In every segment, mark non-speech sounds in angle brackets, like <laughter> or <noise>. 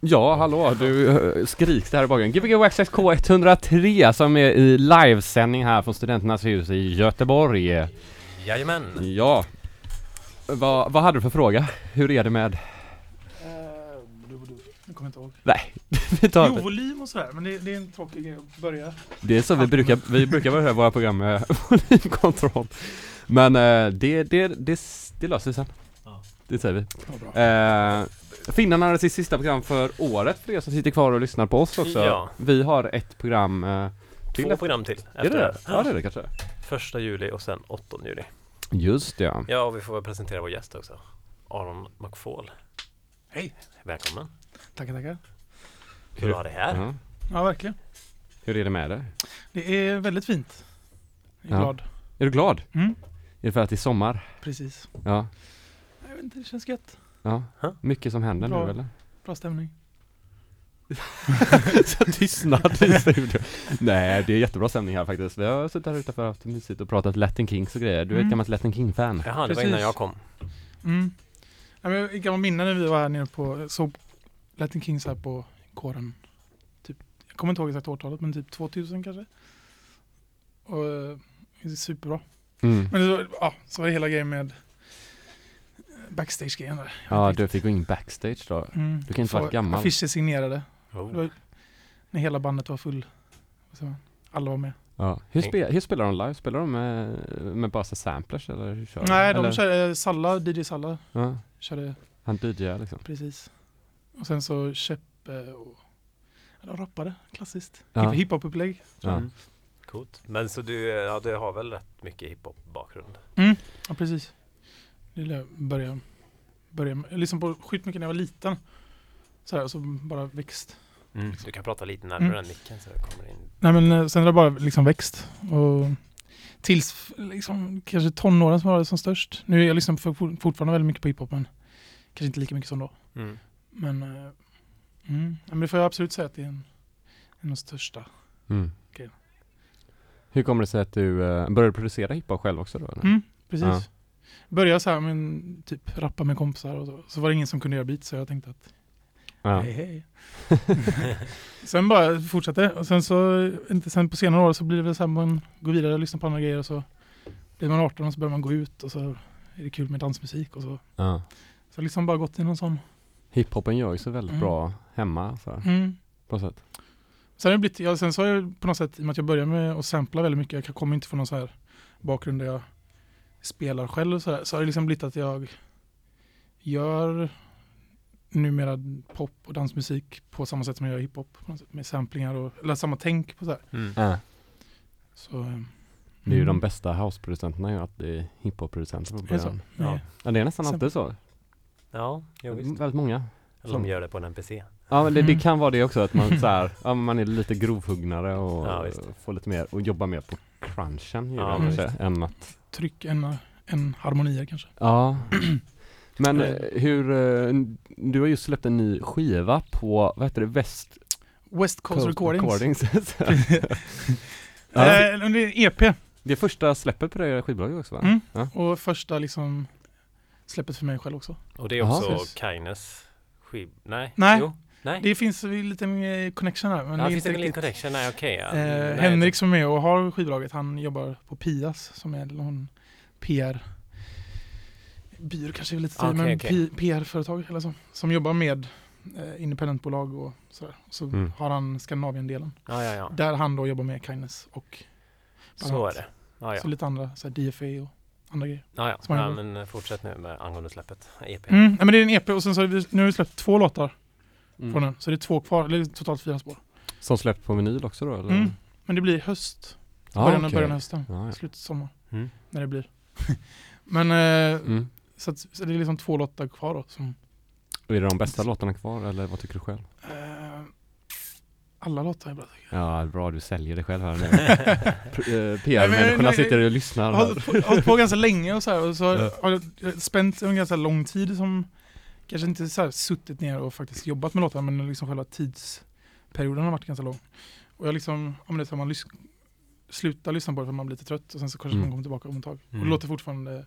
Ja, hallå, du eh, skriks där i bakgrunden. Gbg Waxxax K103 som är i livesändning här från Studenternas hus i Göteborg. Jajamän. Ja. Vad, vad hade du för fråga? Hur är det med... Eh, Jag kommer inte ihåg. Nej, <laughs> vi tar Jo, volym och sådär, men det, det är en tråkig grej att börja. Det är så vi brukar, vi brukar börja våra program med <laughs> volymkontroll. Men eh, det, det, det, det löser vi sen. Ja. Det säger vi. Ja, bra. Eh, Finnarna hade sitt sista program för året för er som sitter kvar och lyssnar på oss också. Ja. Vi har ett program eh, till. Två program till Är det det? Ja det är det kanske. Första juli och sen 8 juli. Just ja. Ja, och vi får väl presentera vår gäst också. Aron McFall. Hej. Välkommen. Tackar, tackar. Kul att ha dig här. Ja. Ja, verkligen. Hur är det med dig? Det är väldigt fint. Jag är Ja. glad. Är du glad? Mm, Är det för att det är sommar? precis. Ja. Jag vet inte, det känns gött. Ja. Huh? Mycket som händer Bra. nu eller? Bra stämning. <laughs> Så tystnad i <laughs> studion. Nej, det är jättebra stämning här faktiskt. Vi har suttit här utanför och haft mysigt och pratat Latin Kings och grejer. Du är ett Mm. gammalt Latin King-fan. Jaha, det var Precis. innan jag kom. Mm. Ja, men jag kan minna när vi var här nere på, såg Latin Kings här på kåren. Typ, jag kommer inte ihåg exakt årtalet, men typ 2000 kanske. Och eh, det är superbra. Mm. Men det var, ja, så var det hela grejen med backstage-grejen där. Ja, du fick gå in backstage då. Mm. du kan inte vara gammal. Affischer signerade. Oh. var, när hela bandet var full. man? Alla var med. Ja. Hur, spe, hur spelar de live? Spelar de med, med bara så samplers eller hur kör Nej, de eller? körde Salla, DJ Salla Ja, körde han DJar liksom. precis. Och sen så Cheppe och de rappade klassiskt. Ja. Hip- Hiphop-upplägg. Ja. Mm. Coolt. Men så du, ja, du har väl rätt mycket hiphop bakgrund? Ja, precis. Jag börja, börja lyssnade på sjukt mycket när jag var liten. Så här, så bara växt. Du kan prata lite närmare Mm. den micken så det kommer in. Nej men eh, sen har det bara liksom växt. Och tills liksom kanske tonåren som var det som störst. Nu är jag liksom fortfarande väldigt mycket på hiphop men kanske inte lika mycket som då. Mm. Men, eh, mm, men det får jag absolut säga att det är en, en av de största. Mm. Okej. Hur kommer det sig att du uh, började producera hiphop själv också då? Eller? Mm, precis. Ja. Började så här med typ rappa med kompisar och så. Så var det ingen som kunde göra beats så jag tänkte att Ja. hej hej. <laughs> sen bara fortsatte och sen så, inte sen på senare år så blir det väl så här man går vidare och lyssnar på andra grejer och så blir man 18 och så börjar man gå ut och så är det kul med dansmusik och så. Ja. Så liksom bara gått i någon sån. Hiphopen gör ju så väldigt Mm. bra hemma så, här, Mm. på något sätt. Sen, har det blivit, ja, sen så har jag på något sätt, i och med att jag började med att sampla väldigt mycket, jag kommer inte från någon så här bakgrund där jag spelar själv och så här, så har det liksom blivit att jag gör numera pop och dansmusik på samma sätt som jag gör hiphop. Med samplingar och, eller samma tänk på så här. Mm. Ja. Så, eh, Det är ju mm. de bästa houseproducenterna ju att det är hiphop-producenter på Är det så? början. Nej. Ja, det är nästan Sen- alltid så. Ja, jo, visst. Väldigt många. Eller de gör det på en NPC. Ja men det, det Mm. kan vara det också att man så här, ja, man är lite grovhuggnare och Ja, får lite mer och jobbar mer på crunchen ju Ja, kanske, än att Tryck en, en harmonier kanske. Ja <clears throat> Men Eh. eh, hur, eh, du har just släppt en ny skiva på, vad heter det, West West Coast, Recordings. <laughs> ja, Eh, det är EP det är första släppet på det skivbolaget också va? Mm. Ja. och första liksom släppet för mig själv också. Och det är också. Kaines skiv... Nej? Nej. Jo. Nej? Det finns en liten connection här. Men ja, det är finns en liten connection? Nej, okej. ja. Eh, Nej, Henrik som är med och har skivbolaget, han jobbar på Pias som är någon PR byrå kanske är lite Ah, okay, men. P- PR-företag eller så. Som jobbar med eh, independentbolag och sådär. Så Mm. har han Skandinavien-delen. Ja, ja, ja. Där han då jobbar med Kindness och bland Så är det. Ja, så lite andra, så här DFA och andra grejer. Ja, men fortsätt nu med angående släppet. EP. Mm, nej, men det är en EP och sen så har vi, nu har vi släppt två låtar Mm. från den. Så det är två kvar, eller totalt fyra spår. Som släppt på vinyl också då eller? Mm. Men det blir höst, Ja, början, okej. början av hösten, Ja, ja. slutet av sommar, Mm. när det blir. <laughs> men eh, Mm. så, att, så det är liksom två låtar kvar då. Som, Och är det de bästa låtarna kvar eller vad tycker du själv? eh, alla låtar är bra tycker Ja, bra du säljer det själv här nu. <laughs> Eh, PR-människorna nej, sitter och lyssnar jag. Jag har hållit på, jag ganska länge och så här, och så har jag spänt en ganska lång tid som kanske inte så här suttit ner och faktiskt jobbat med låtarna men liksom själva tidsperioden har varit ganska lång. Och jag liksom, om det är så att man lys- slutar lyssna på det för man blir lite trött och sen så kanske Mm. man kommer tillbaka om ett tag. Och Mm. det låter fortfarande,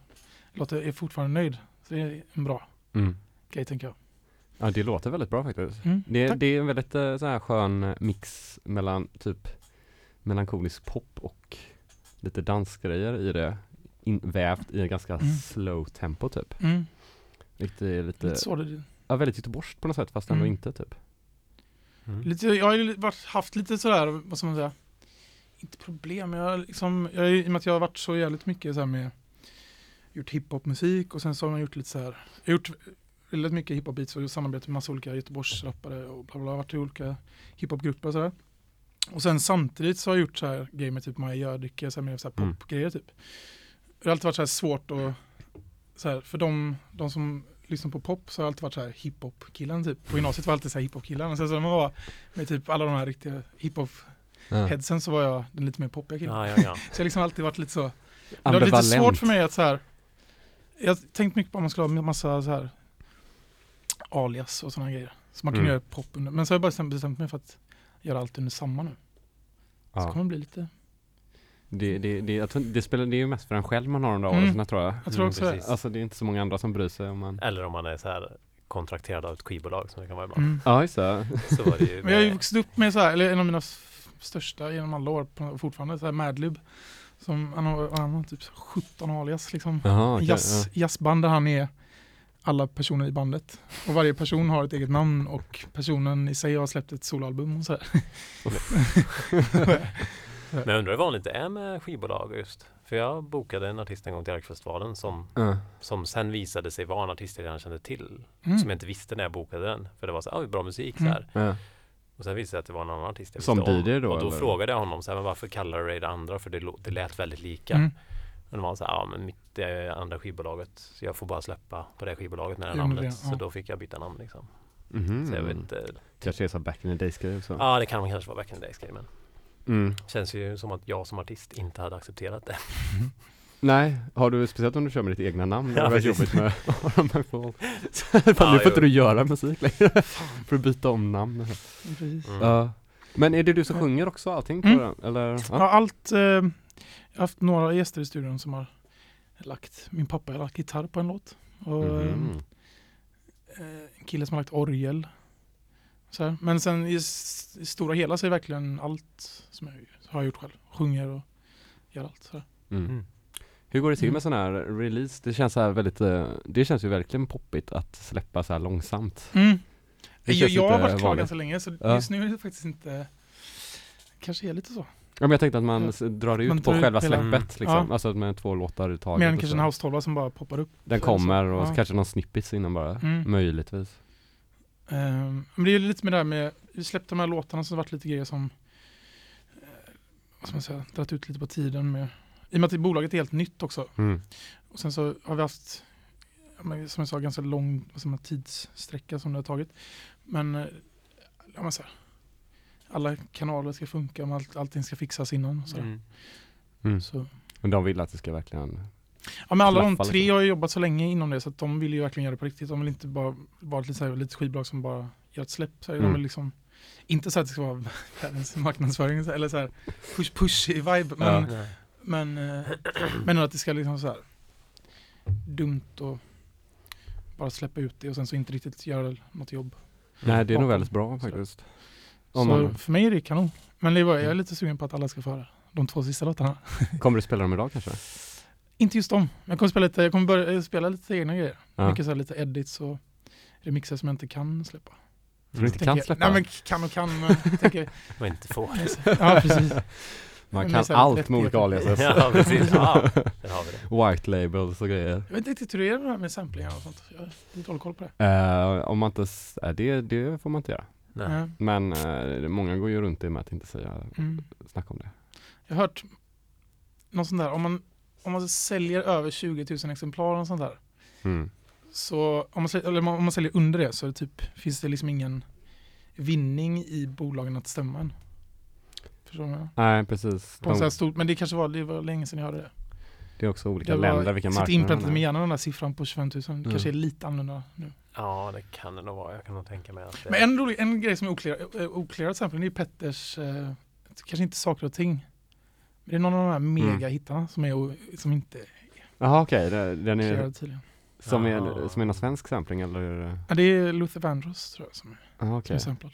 låter, är fortfarande nöjd. Så det är en bra Mm. grej tänker jag. Ja, det låter väldigt bra faktiskt. Mm, Det, det är en väldigt eh, så här skön eh, mix mellan typ melankolisk pop och lite dansgrejer i det. Invävt i en ganska Mm. slow tempo typ. Är lite, lite så det, ja, väldigt göteborgskt på något sätt fast ändå Mm. inte typ. Mm. lite, jag har ju varit, haft lite sådär, vad ska man säga, inte problem, jag har liksom, jag, i och med att jag har varit så jävligt mycket så här med, gjort hiphopmusik och sen så har man gjort lite så här, jag har gjort väldigt mycket hiphop-beats och samarbetat med massa olika Göteborgsrappare och bla bla, bla varit i olika hiphopgrupper och sådär. Och sen samtidigt så har jag gjort så här grejer med typ Maja Gördicke, så här med så här Mm. popgrejer typ. Det har alltid varit så här svårt att, så här, för de, de som lyssnar på pop så har jag alltid varit så här hiphop-killen typ. På gymnasiet var jag alltid så här hiphop-killen. Sen så när man var med typ alla de här riktiga hiphop-headsen så var jag den lite mer poppiga killen. Ja, ja, ja. <laughs> Så jag har liksom alltid varit lite så. Det var lite svårt för mig att så här. Jag har tänkt mycket på om man skulle ha en massa så här alias och sådana grejer. Så man kan Mm. göra pop under. Men så har jag bara bestämt- bestämt mig för att göra allt under samma nu. Så Ja. kommer det bli lite. Det, det, det, jag tror, det, spelar, det är ju mest för en själv man har de där Mm. åren tror jag. Jag tror Mm, också det. precis. Alltså det är inte så många andra som bryr sig om man Eller om man är så här kontrakterad av ett skivbolag som det kan vara ibland. Mm. Ja just det. Så var det ju <laughs> Men jag har ju med, vuxit upp med så här, eller en av mina största genom alla år fortfarande, så här Madlib. Som han har, han har typ 17 alias liksom. Jaha, okej, Jazz, jazzband där han är alla personer i bandet. Och varje person har ett eget namn och personen i sig har släppt ett soloalbum och sådär. <laughs> <laughs> men jag undrar hur vanligt det är med skivbolag just. För jag bokade en artist en gång till Arkfestivalen som. Ja. som sen visade sig vara en artist jag redan kände till. Mm. Som jag inte visste när jag bokade den. För det var så här, ah, bra musik så Mm. här. Ja. Och sen visade det sig att det var en annan artist jag Som. DJ då, Och då eller? frågade jag honom så här, men varför kallar du dig det andra? För det, det lät väldigt lika. Mm. Men de var så här, ja men mitt är andra skivbolaget. Så jag får bara släppa på det skivbolaget med det namnet. det- ja. Så då fick jag byta namn liksom. Mhm. Så jag vet inte. Kanske är så back in the days grej också. Ja det kan man kanske vara back in the days grej, men Mm. känns ju som att jag som artist inte hade accepterat det. <laughs> Nej, har du speciellt om du kör med ditt egna namn? Det Ja, väldigt precis. jobbigt med <laughs> få- <laughs> Fan, Nu får inte du göra musik längre. Får du byta om namn. Mm. Ja. Men är det du som sjunger också allting på Mm. den? Eller? Ja, Ja. allt, eh, jag har haft några gäster i studion som har lagt, min pappa har lagt gitarr på en låt. Och Mhm. eh, en kille som har lagt orgel. Så här. Men sen i, i stora hela så är verkligen allt som jag har gjort själv. Sjunger och gör allt. Så här. Mm. Mm. Hur går det till Mm. med sån här release? Det känns så här väldigt, eh, det känns ju verkligen poppigt att släppa så här långsamt. Mm. Det Jag, jag har varit klar vanligt. ganska länge så Ja. just nu är det faktiskt inte kanske är lite så. Ja, men jag tänkte att man Ja. s- drar ut Man på själva släppet Mm. liksom. Ja. Alltså med två låtar i taget. Mer än kanske en house 12 som bara poppar upp. Den så- kommer och ja. kanske någon snippets innan bara. Mm. Möjligtvis. Ehm, men det är lite med det här med, vi släppte de här låtarna så har det varit lite grejer som, eh, vad ska man säga, dragit ut lite på tiden med, i och med att bolaget är helt nytt också. Mm. Och sen så har vi haft, som jag sa, ganska lång man, tidssträcka som det har tagit. Men, eh, ja, men så här, alla kanaler ska funka, allt, allting ska fixas innan. Så, Mm. Mm. så. Men de vill att det ska verkligen Ja, men alla de tre liksom. har ju jobbat så länge inom det så att de vill ju verkligen göra det på riktigt. De vill inte bara vara ett lite, så här, lite skivbolag som bara gör ett släpp. Så här, De Mm. vill liksom, inte så att det ska vara <laughs> världens marknadsföring så- eller så här push push i vibe. Men, Ja. men, eh, <clears throat> men att det ska liksom så här dumt och bara släppa ut det och sen så inte riktigt göra något jobb. Nej det är nog väldigt bra faktiskt. Så man, för mig är det kanon. Men det var, jag är lite sugen på att alla ska få höra de två sista låtarna. kommer du spela dem idag kanske? Inte just dem. men Jag kommer spela lite, jag kommer börja eh, spela lite egna grejer. Ja. Mycket så här lite edits och remixer som jag inte kan släppa. Som du inte kan jag. släppa? Nej men kan och kan men <laughs> tänker, Och inte får. Ja precis. <laughs> man kan allt med olika aliases. ja precis. <laughs> Ja, där har vi det. White labels och grejer. Jag vet inte riktigt hur det är med det här med samplingar och sånt. Jag har dålig koll på det. Eh, om man inte, eh, det, det får man inte göra. Nej. Men eh, många går ju runt det med att inte säga, Mm. snacka om det. Jag har hört något sånt där, om man, om man säljer över 20 000 exemplar och sånt där. Mm. Så om man, säljer, eller om man säljer under det så är det typ, finns det liksom ingen vinning i bolagen att stämma en. Förstår du? Nej precis. På De, stor, men det kanske var, det var länge sedan jag hörde det. det är också olika Det länder, vilka sitter marknader inpräntat i det är. hjärnan den där siffran på 25 000. Det Mm. kanske är lite annorlunda nu. Ja det kan det nog vara. Jag kan nog tänka mig att det Men en, rolig, en grej som är oklar, äh, oklar exempel det är Petters, eh, kanske inte saker och ting. Det är någon av de här Mm. mega hittarna som, är, som inte är Jaha okej, det- den är, klarade tydligen. Som är, Jaha. som är någon svensk sampling eller? Ja, det är Luther Vandross tror jag som är, Ah, som okej. är samplad.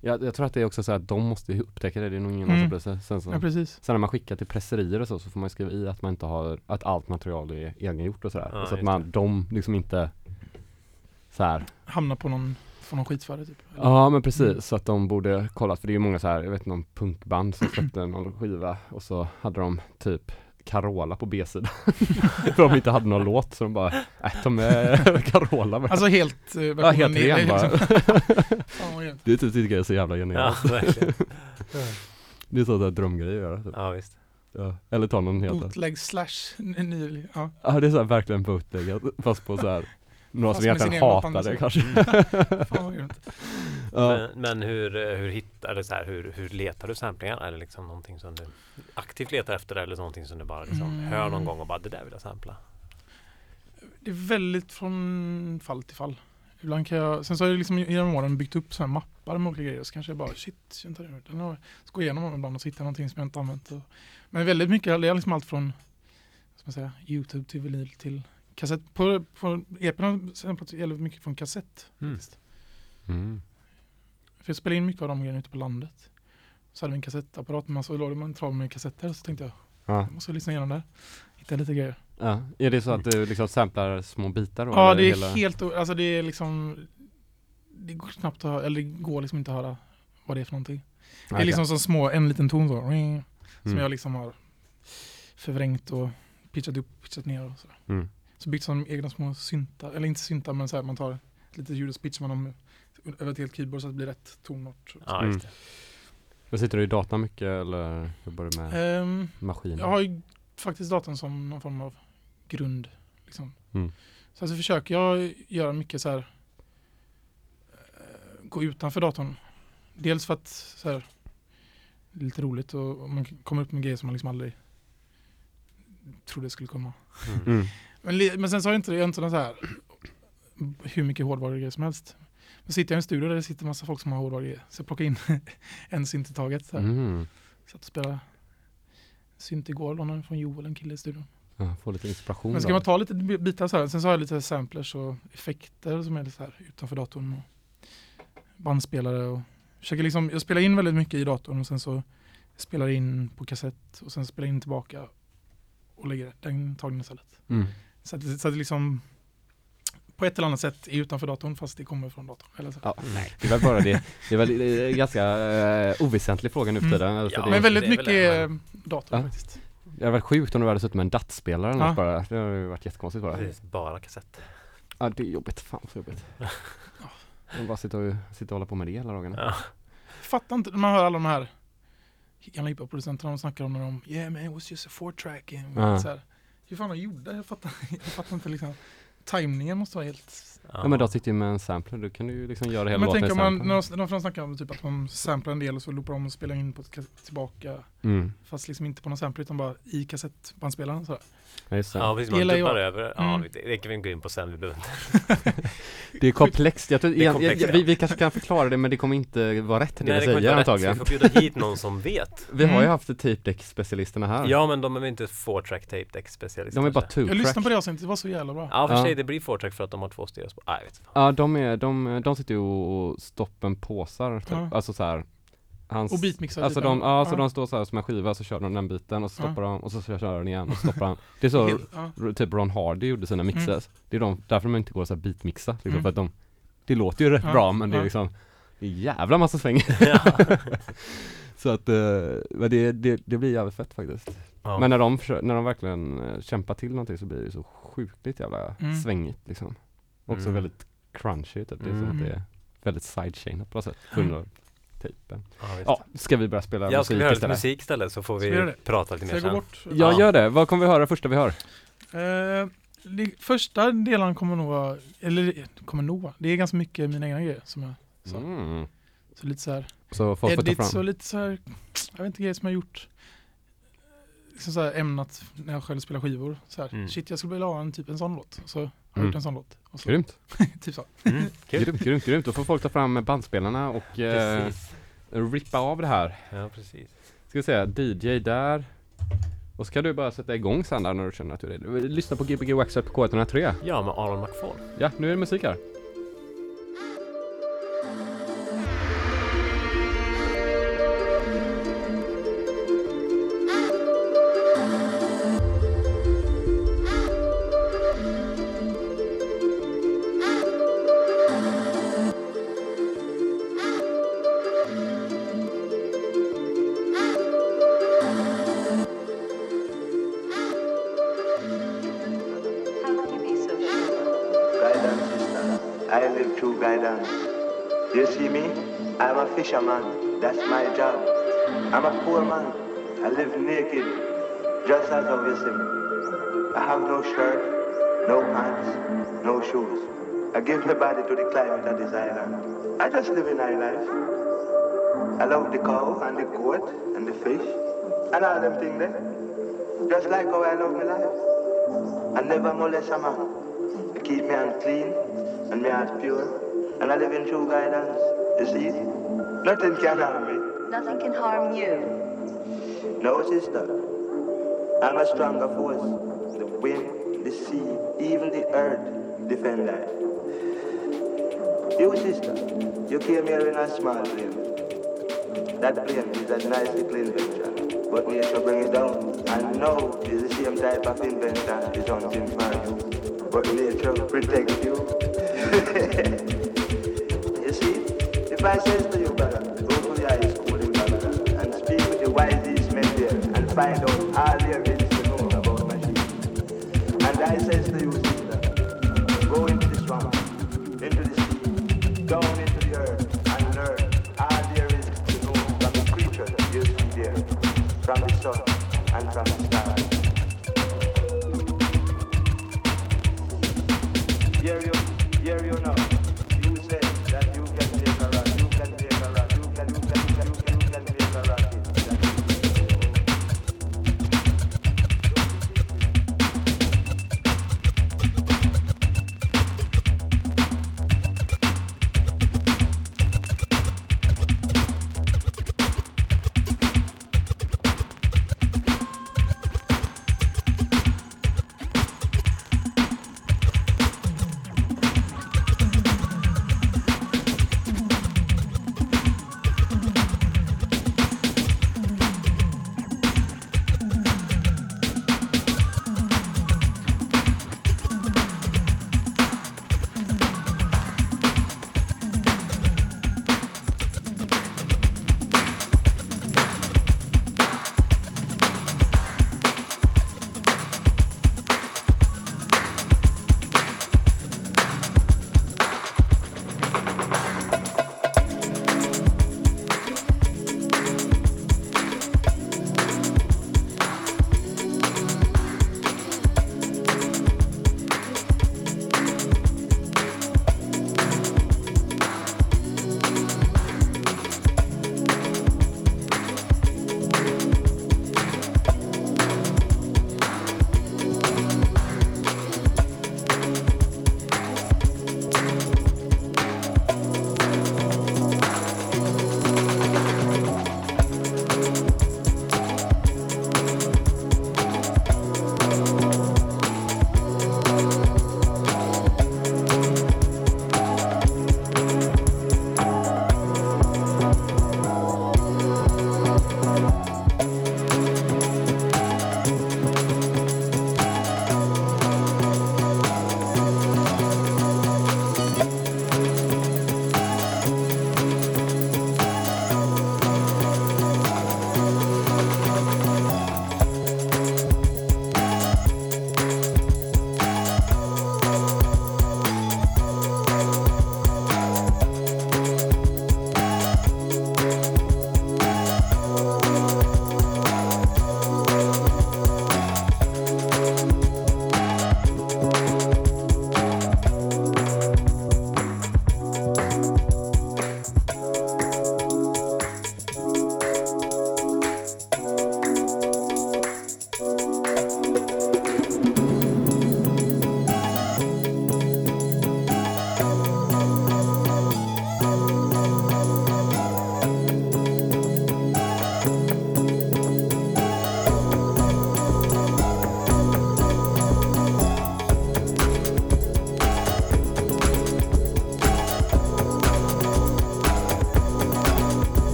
Jag, jag tror att det är också så att de måste upptäcka det, det är nog ingen Mm. annan som. Sen, så, Ja, precis. sen när man skickar till presserier och så, så får man skriva i att man inte har, att allt material är egengjort och sådär. Ja, så att man, det. de liksom inte så här. Hamnar på någon, får någon skit för det typ. Eller- Ja men precis, Mm. så att de borde kollat för det är ju många så här, jag vet någon punkband som <clears throat> släppte någon skiva och så hade de typ Carola på B-sidan. för <laughs> de inte hade någon låt så de bara, äh, ta med <laughs> Carola bara. Alltså helt eh, Ja helt ner- ren <laughs> bara. Fan vad grymt. Det typ tycker jag är så jävla Ja, genialt. verkligen. Det är så där drömgrej att göra. Typ. Ja, visst. Ja. Eller ta någon helt Bootleg slash ny, ja. Ja det är så här verkligen bootleg fast på så här några som egentligen egen hatar det kanske. <laughs> Fan vad grymt. <laughs> Ja. Men, men hur, eh, hur hittar, eller så här, hur, hur letar du samplingar? Är det liksom någonting som du aktivt letar efter eller någonting som du bara liksom Mm. hör någon gång och bara det där vill jag sampla? Det är väldigt från fall till fall. Ibland kan jag, sen så har jag liksom genom åren byggt upp så här mappar med olika grejer så kanske jag bara shit, jag inte den har, så går igenom dem ibland och så hittar jag någonting som jag inte använt. Och, men väldigt mycket, det är liksom allt från ska man säga, Youtube till vinyl till kassett. På, på EPn väldigt mycket från kassett. Mm. faktiskt. Mm. För jag spelade in mycket av de grejerna ute på landet. Så hade vi en kassettapparat med massa, låg det en trav med kassetter så tänkte jag, Ja. jag måste lyssna igenom där. Hitta lite grejer. ja. Är det så att du liksom samplar små bitar då? Ja, det är hela- helt, alltså det är liksom, det går knappt att höra, eller det går liksom inte att höra vad det är för någonting. Det är liksom så små, en liten ton så, som Mm. jag liksom har förvrängt och pitchat upp, pitchat ner och sådär. Mm. Så byggt som egna små syntar, eller inte syntar men så här, man tar ett litet ljud och pitchar man dem över ett helt keyboard så att det blir rätt tonart. Ja, Mm. just det. Men sitter du i data mycket eller jobbar du med Ehm, maskiner? jag har ju faktiskt datorn som någon form av grund. Liksom. Mm. Så alltså försöker jag göra mycket så här eh, gå utanför datorn. Dels för att så här, det är lite roligt och, och man kommer upp med grejer som man liksom aldrig trodde skulle komma. Mm. Men, men sen så har jag inte, jag har inte någon så här hur mycket hårdvarugrejer som helst. Men sitter jag i en studio där det sitter massa folk som har hårdvarugrejer så jag plockar in <laughs> en synt i taget. Så här. Mm. Satt och spelade synt igår, lånade från Joel, en kille i studion. Ja, få lite inspiration Men ska då. man ta lite bi- bitar så här, sen så har jag lite samplers och effekter som är lite så här utanför datorn. Och bandspelare och försöker liksom, jag spelar in väldigt mycket i datorn och sen så spelar in på kassett och sen spelar in tillbaka och lägger den tagningen istället. Mm. Så att, det- så att liksom på ett eller annat sätt är utanför datorn fast det kommer från datorn. Eller så. Ja, det är väl bara det. Det är väl det är en ganska eh, oväsentlig fråga nu för Mm. tiden. Alltså Ja, Men väldigt mycket är men- dator Ja. faktiskt. det hade varit sjukt om du hade suttit med en DAT-spelare eller Ja. något bara. Det hade ju varit jättekonstigt bara. Precis, bara kassett. Ja det är jobbigt, fan så jobbigt. <laughs> Man bara sitta och, sitta och hålla på med det hela dagarna. Ja. Fattar inte, när man hör alla de här gamla hiphop-producenterna de snackar om när de Yeah man it was just a four track and Ja. så här. Hur fan de gjorde? Jag fattar, <laughs> jag fattar inte liksom. Tajmningen måste vara helt... Ja men de sitter ju med en sampler, då kan du ju liksom göra hela Men låten tänk i om man, samplen. när de, när de snackar om typ att de samplar en del och så loopar de och spelar in på ett tillbaka. Mm. Fast liksom inte på någon sampler utan bara i kassettbandspelaren. Så här. Ja, just det. Ja, precis. Det Man gillar dubbar jag. över. Ja, Mm. det kan vi gå in på sen. Vi behöver inte. <laughs> Det är komplext, jag tror, Det är jag, komplext, jag, ja. vi, vi kanske kan förklara det men det kommer inte vara rätt det Nej, vi det kommer inte säger vara rätt. antagligen. Vi får bjuda hit någon som vet. <laughs> Vi har ju Mm. haft tape deck specialisterna här. Ja, men de är väl inte four track tape deck specialister. De är bara two Jag lyssnade på det avsnittet, det var så jävla bra. Ja, för Ja. sig det blir four track för att de har två stereospår. Nej, jag vet inte. Ja de är, de, de sitter ju och stoppen påsar typ. Ja. Alltså så här. Hans, Och beatmixar Alltså lite. de, ja, så de står så här som en skiva så kör de den biten och så Ja. stoppar de och så kör de igen och så stoppar de. Det är så Helt- typ Ron Hardy gjorde sina mixes. Det är de, därför de inte går så här beatmixa liksom, Mm. för att de Det låter ju rätt Ja, bra men det är ja. liksom Det är jävla massa sväng Ja. <laughs> Så att, eh, men det, det, det blir jävligt fett faktiskt Ja. Men när de, när de verkligen eh, kämpar till någonting så blir det så sjukligt jävla Mm. svängigt liksom Också Mm. väldigt crunchy typ, det är som Mm. att det är väldigt sidechainat på något sätt, under tejpen Ja. Ja, ska vi börja spela Ja, ska musik vi höra lite istället? musik istället så får vi prata lite mer jag sen. bort? Ja, Ja. gör det. Vad kommer vi höra första vi hör? Eh, det, första delen kommer nog vara, eller kommer nog vara, det är ganska mycket mina egna grejer som jag sa. Mm. Så lite så här Så edits och lite så här, jag vet inte grejer som jag gjort. Liksom så här ämnat när jag själv spelar skivor. Så här, Mm. shit jag skulle vilja ha en typ en sån låt. Så har Mm. gjort en sån låt. Och så, Grymt, <laughs> typ så. Mm, kul. <laughs> grymt, grymt, grymt. Då får folk ta fram bandspelarna och eh, rippa av det här Ja, precis. Ska vi säga DJ där Och så kan du bara sätta igång sen där när du känner att du är redo. Lyssna på Gbg Waxxed på K103. Ja, med Aron McFall. Ja, nu är det musik här. Fisherman. That's my job. I'm a poor man. I live naked, just as see. I have no shirt, no pants, no shoes. I give my body to the climate of this island. I just live in my life. I love the cow and the goat and the fish and all them things there. Just like how I love my life. I never molest a man. I keep me unclean and my heart pure. And I live in true guidance. You see? Nothing can harm me. Nothing can harm you. No, sister. I'm a stronger force. The wind, the sea, even the earth defend I. You, sister, you came here in a small plane. That plane is a nice little invention, but nature bring it down. And now is the same type of invention is hunting for you, but nature protects you. <laughs> you see, if I says to you, wisest men there and find out all there is to know about machines. And I says to you,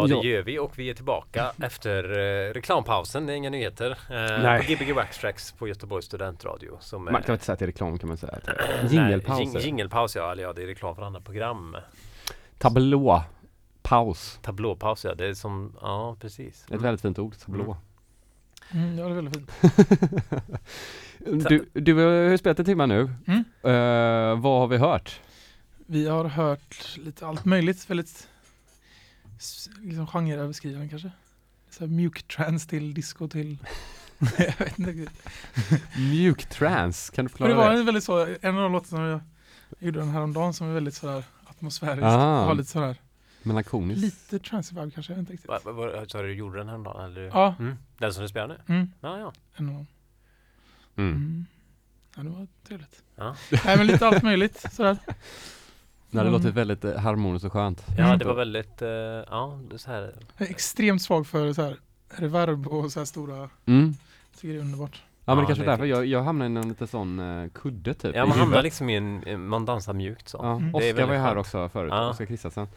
Ja, det Ja. gör vi och vi är tillbaka <laughs> efter eh, reklampausen. Det är inga nyheter. Eh, Nej. På Gbg Waxtracks på Göteborgs studentradio. Som Man är- kan väl inte säga att det är reklam kan man säga. att det är Nej, Jingelpaus. jing- ja, eller ja, det är reklam för andra program. Tablå. Paus. Tablåpaus ja, det är som, ja precis. Ett väldigt fint ord, tablå. Mm, ja, det är väldigt fint. <laughs> Du, du har ju spelat en timme nu. Mm. Eh, vad har vi hört? Vi har hört lite allt möjligt, väldigt liksom genreöverskridande kanske. Så här mjuk trance till disco till... <laughs> jag vet inte riktigt. Mjuk trance, kan du Men förklara det var det? en väldigt så, en av de låtarna som jag gjorde den häromdagen som är väldigt sådär atmosfärisk. Ah. Har lite sådär, Melankoliskt. lite trance vibe kanske, jag vet inte riktigt. Va, va, du du gjorde den häromdagen? Eller? Ja. Mm. Den som du spelar nu? Mm, Ja, ja. en av dem. Mm. Mm. Ja, det var trevligt. Ja. Nej men lite allt möjligt sådär. Nej, det Mm. låter väldigt eh, harmoniskt och skönt. Ja, Mm. det var väldigt, eh, ja, så här. Jag är extremt svag för så här reverb och så här stora, Mm. tycker det är underbart. Ja men Ja, det kanske är det är därför jag, jag hamnar i någon lite sån eh, kudde typ Ja, man hamnar liksom i en, en- man dansar mjukt så. Ja, Mm. Oskar var ju här också förut, Ja. Oskar Kristiansen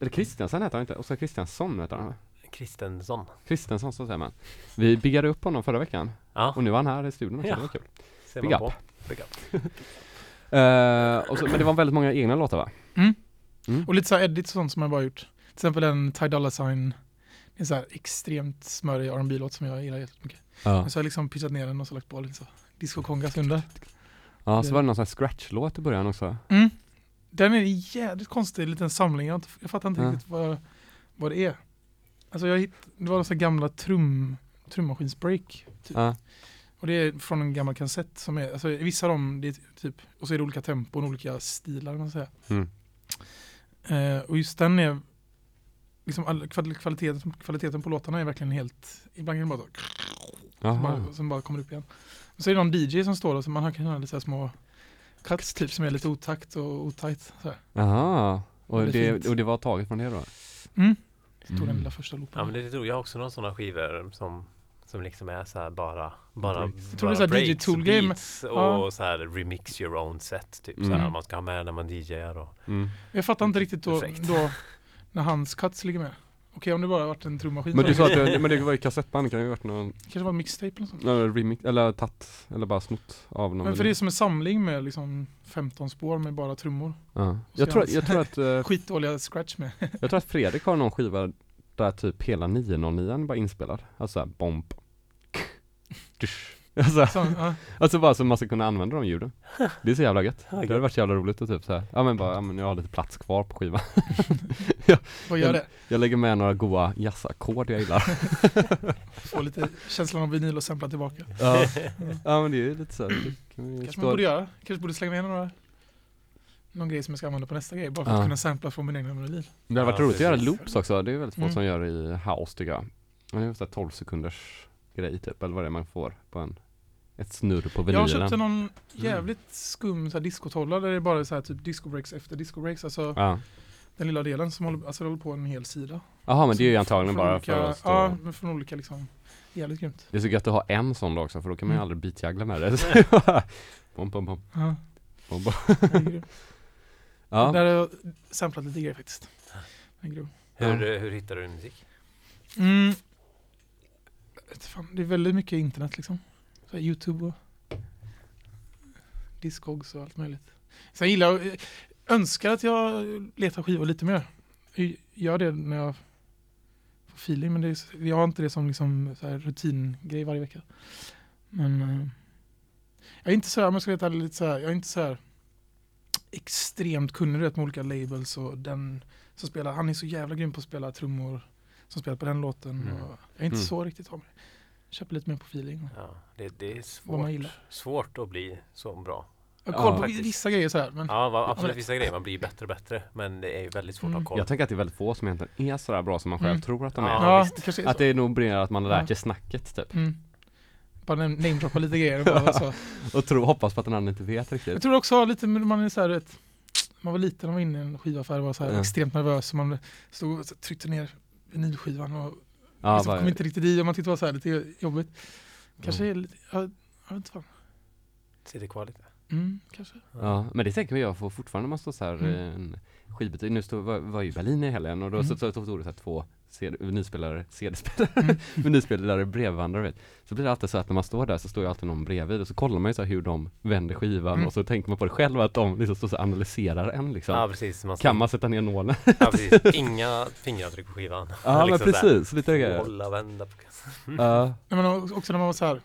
Eller Kristiansen heter han inte, Oskar Kristiansson heter han Kristensson. Kristensson så säger man Vi biggade upp honom förra veckan Ja, och nu är han här i studion också, Ja. det var kul ser big man up. på. Big up. <laughs> Eh, och så, Men det var väldigt många egna låtar va? Mm. Mm. Och lite så här edits och sånt som jag bara gjort. Till exempel en Ty Dolla Sign. Det en så här extremt smörig rb låt som jag gillar jättemycket. Ja, Men så har jag liksom pitchat ner den och så lagt på lite så disco-kongas under. ja så var det någon sån här scratch-låt i början också Mm. Den är en jävligt konstig liten samling. Jag, inte- jag fattar inte Ja. riktigt vad, vad det är. Alltså jag hitt, det var så gamla trum, trummaskinsbreak. Typ. Ja, Och det är från en gammal kassett som är, alltså vissa av dem, det är typ, och så är det olika tempon, olika stilar kan man säga. mm. Eh, och just den är, liksom all, kval- kvaliteten, kvaliteten på låtarna är verkligen helt, ibland kan det bara så, Jaha, bara, som bara kommer upp igen. Och så är det någon DJ som står där, så man kan höra lite små cuts typ som är lite otakt och otajt. Jaha, och det, och det var taget från det då? Mm. Så tog Mm. den lilla första loopen. Ja men det tror jag har också några sådana skivor som som liksom är så här bara bara, Breaks. Bara så DJ breaks Game. beats och Ja. så här remix your own set typ så Mm. här man ska ha med när man DJar och Mm. Jag fattar inte riktigt då, då när hans cuts ligger med. Okej om det bara varit en trummaskin Men du så sa att det men det var ju kassettband, kan det ju varit någon, kanske var mixtape eller sånt. någon remix, eller tatt, eller bara snott av någon Men för det är som en samling med liksom 15 spår med bara trummor. ja. jag, tror, jag- tror att eh, <laughs> Skitdåliga scratch med. Jag tror att Fredrik har någon skiva där typ hela 909 bara inspelad. Alltså såhär bomb. Dusch. <laughs> Alltså, Så, ja. alltså bara så man ska kunna använda de ljuden. <laughs> Det är så jävla gött. Ja, Det hade varit så jävla roligt att typ såhär, ja men bara, ja men jag har lite plats kvar på skivan. <laughs> Vad gör det? Jag lägger med några goa jazzackord jag gillar. Få lite känslan av vinyl och sampla tillbaka. ja. ja men det är ju lite så. Det kan Kanske stå- man borde göra. Kanske borde slänga med några någon grej som jag ska använda på nästa grej. Bara för Ja. att kunna sampla från min egna melodi. Det hade varit Ja, roligt att göra loops också. Det är väldigt få Mm. som gör i house tycker jag. Det är så här 12 sekunders grej typ, eller vad det är man får på en ett snurr på Jag har vinylen. köpt någon jävligt skum så här, där det är bara så här, typ disco breaks efter disco breaks. Alltså Ja. den lilla delen som håller, alltså, håller på en hel sida. Jaha men det är ju antagligen från bara olika, för att stå... Ja, men från olika liksom. Jävligt grymt. Det är så gött att ha en sån då också för då kan man ju Mm. aldrig beatjagla med det. <laughs> bom, bom, bom, Ja, bom, bom. är. Ja. Där har jag samplat lite grejer faktiskt. Är hur, hur hittar du din musik? Mm. Vet fan, det är väldigt mycket internet liksom. Så här, Youtube och Discogs och allt möjligt. Sen gillar jag, eh, önskar att jag letar skivor lite mer. Jag gör det när jag får feeling men det är, jag har inte det som liksom så här rutingrej varje vecka. Men eh, jag är inte så här, om jag ska veta lite så här, jag är inte så här extremt kunnig vet, med olika labels och den som spelar, han är så jävla grym på att spela trummor som spelar på den låten. Mm. Och jag är inte Mm. så riktigt av mig. Köper lite mer på feeling. Ja, det, det är svårt, svårt att bli så bra. Jag har koll Ja, på faktiskt. vissa grejer så här. Men Ja, va- absolut vissa grejer, man blir bättre och bättre men det är ju väldigt svårt Mm. att ha koll. Jag tänker att det är väldigt få som egentligen är sådär bra som man själv Mm. tror att de är. Ja, ja, visst. det är Att det är nog mer att man har lärt Ja. sig snacket typ. Mm. Bara nam- namedroppa lite grejer. Och bara, så. <laughs> Och tro, hoppas på att den andra inte vet riktigt. Jag tror också lite, man är så här, vet, man var liten och var inne i en skivaffär och var så här Ja. extremt nervös. Och man stod och tryckte ner vinylskivan och Ja, liksom kom inte riktigt i och man tyckte det var så här lite jobbigt. Kanske Mm. är lite, jag, jag vet inte. Sitter kvar lite. Mm, kanske. ja, men det tänker jag får fortfarande när man står såhär Mm. i en skivbutik. Nu stod, var, var ju i Berlin i helgen och då Mm. så, så, så stod det såhär två CD, vinylspelare, CD-spelare, Mm. <laughs> vinylspelare, brevvandrare vet. Så blir det alltid så att när man står där så står ju alltid någon bredvid och så kollar man ju så här hur de vänder skivan Mm. och så tänker man på det själv att de liksom står så här analyserar en liksom. Ja precis, man kan man sätta ner nålen? ja, <laughs> precis. Inga fingeravtryck på skivan. Ja men Liksom så här, precis, lite grejer. Hålla, vända på kassan. <laughs> Ja, Nej, men också när man var så här,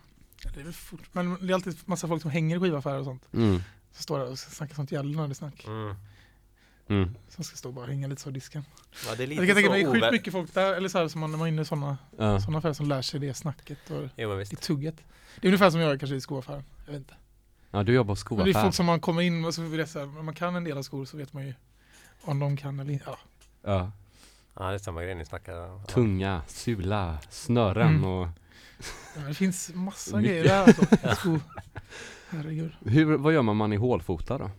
det är fort, men det är alltid massa folk som hänger i skivaffärer och sånt. mm, Så står där och snackar sånt jävla snack. Mm. Mm. Som ska stå och bara hänga lite så i disken. Ja, det är lite Jag kan tänka mig ovä- mycket folk där, eller så här som man, när man är inne i sådana, Ja. sådana affärer som lär sig det snacket och Jo men det tugget. Det är ungefär som jag är kanske i skoaffären. Jag vet inte. ja, du jobbar på Men det är skoaffär. folk som man kommer in och så vet jag så här, om man kan en del av skor så vet man ju om de kan eller inte. Ja. Ja. Ja det är samma grej ni snackar. Ja. Tunga, sula, snören Mm. och Ja, det finns massa grejer där alltså. <laughs> Herregud. hur, vad gör man om man är hålfotad då?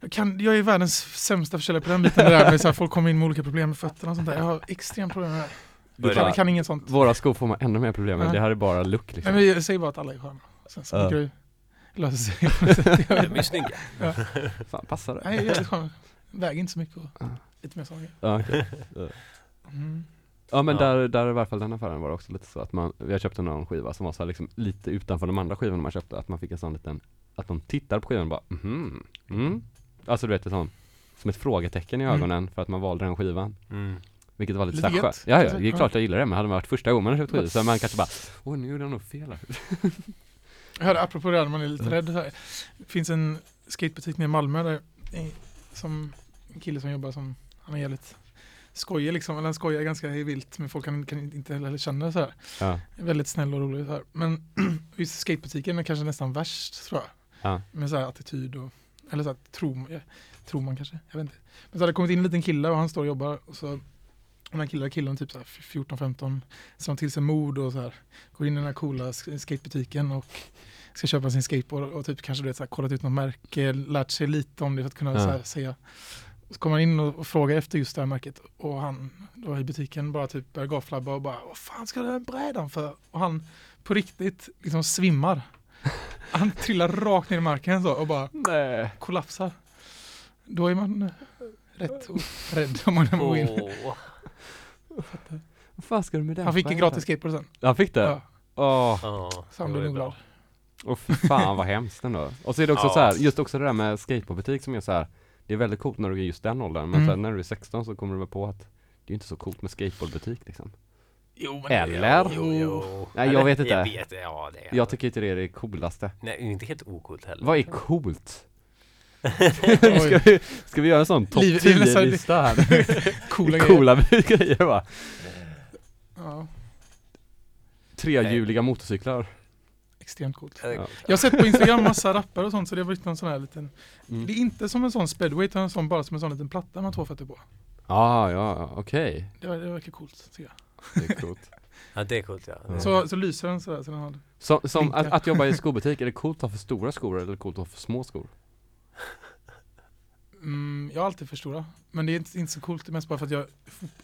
Jag, kan, jag är världens sämsta försäljare på den biten. Där med så här, folk kommer in med olika problem med fötterna och sånt där. Jag har extremt problem med det. Jag kan, kan inget sånt. Våra skor får man ännu mer problem med, Ja. det här är bara look Nej, liksom. men jag säger bara att alla är sköna. Sen så Ja. brukar det lösa sig. <laughs> De är inte. snygga. Fan, passar det? Nej, jag är jävligt skön. Väger inte så mycket och Ja. lite mer grejer. Ja, okej. Mm. ja men Ja. Där, där i alla fall den affären var det också lite så att man, jag köpte någon skiva som var så här liksom lite utanför de andra skivorna man köpte, att man fick en sån liten, att de tittar på skivan och bara mhm, mm. Alltså du vet, ett sånt, som ett frågetecken i Mm. ögonen för att man valde den skivan. Mm. Vilket var lite, Lite gött. skönt. Ja, ja, det är klart jag gillar det, men hade det varit första gången man köpt skivor så man kanske bara, åh nu gjorde jag nog fel här. Jag hörde apropå det här man är lite rädd. Så här. Det finns en skatebutik nere i Malmö där som en kille som jobbar som, han är jävligt skojig liksom, eller han skojar ganska vilt men folk kan, kan inte heller känna det så här. Ja, Väldigt snäll och rolig så här. Men <clears throat> just skatebutiken är kanske nästan värst tror jag. ja, Med så här attityd och, eller så här, tror, tror man kanske, jag vet inte. Men så hade det kommit in en liten kille och han står och jobbar och så den här killen, killen typ så här 14-15 som till sig mod och så här går in i den här coola sk- skatebutiken och ska köpa sin skateboard och typ kanske du vet, så här, kollat ut något märke, lärt sig lite om det för att kunna Ja. så här, säga. Och så kommer han in och, och frågar efter just det här märket och han då i butiken bara typ börjar gaflabba och bara vad fan ska den brädan för? Och han på riktigt liksom svimmar. <laughs> Han trillar rakt ner i marken så och bara nej. kollapsar. Då är man eh, rätt och rädd om man går in. Vad fan ska du med den? Han fick en gratis skateboard sen. Han fick det? Ja, Åh, Ja, så han blev var nog bra. glad. och fan vad hemskt ändå. Och så är det också Ja. så här, just också det där med skateboardbutik som är så här. Det är väldigt coolt när du är just den åldern, men Mm. sen när du är 16 så kommer du väl på att det är inte så coolt med skateboardbutik liksom. Jo, Eller? Jo, jo. Nej, jag Eller, vet inte. Jag vet, ja det är Jag tycker inte det är det coolaste. Nej, det är inte helt ocoolt heller. Vad är coolt? <laughs> Ska, vi, ska vi göra en sån topp Liv- det är nästan- 10-lista här? <laughs> Coola grejer. Coola grejer va? Ja, Trehjuliga motorcyklar. extremt coolt. Ja. Jag har sett på Instagram massa rappare och sånt så det har blivit någon sån här liten Mm. Det är inte som en sån speedway utan en sån, bara som en sån liten platta man har två fötter på. Ah, ja, okej. Det, var- det verkar coolt tycker jag. Det är coolt. <laughs> Ja, det är coolt ja. Ja. Så, så lyser den sådär så den har som Vinkar. att, att jobba i <laughs> skobutik, är det coolt att ha för stora skor eller är det coolt att ha för små skor? mm, Jag har alltid för stora. Men det är inte, inte så coolt, det är mest bara för att jag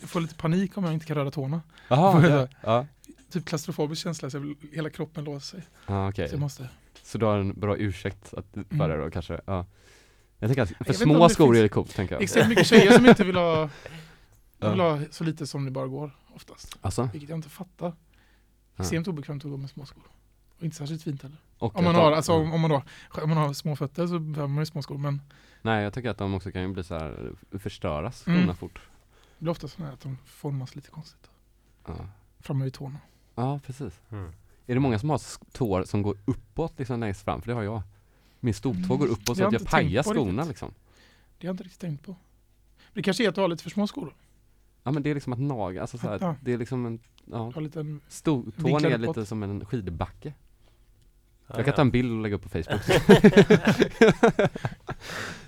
får lite panik om jag inte kan röra tårna. Jaha, <laughs> ja. ja. Typ klaustrofobisk känsla, så jag vill, hela kroppen låser sig. Ah, okej. Så jag måste. Så du har en bra ursäkt att för Mm. det då kanske? Ja. Jag tänker att för små skor finns- är det coolt, tänker jag. Extremt mycket tjejer som inte vill ha, de vill ha så lite som det bara går oftast. Alltså? Vilket jag inte fattar. Extremt obekvämt att gå med små skor. Och inte särskilt fint heller. Och Om man har, alltså, om, om, man har, om man har små fötter så behöver man ju små skor. Men Nej, jag tycker att de också kan ju bli så här förstöras skorna Mm. fort. det blir ofta så här att de formas lite konstigt. Ja. Framme vid tårna. ja, precis. Mm. Är det många som har tår som går uppåt liksom längst fram? För det har jag. Min stoltå Mm, går uppåt det så har att jag jag pajar skorna riktigt. liksom. Det har jag inte riktigt tänkt på. Det kanske är att du har lite för små skor. Ja men det är liksom att naga, alltså så här, Ja. det är liksom en, ja, har lite en, stortån är lite som en skidbacke. Ja, Jag kan ja. ta en bild och lägga upp på Facebook. <laughs>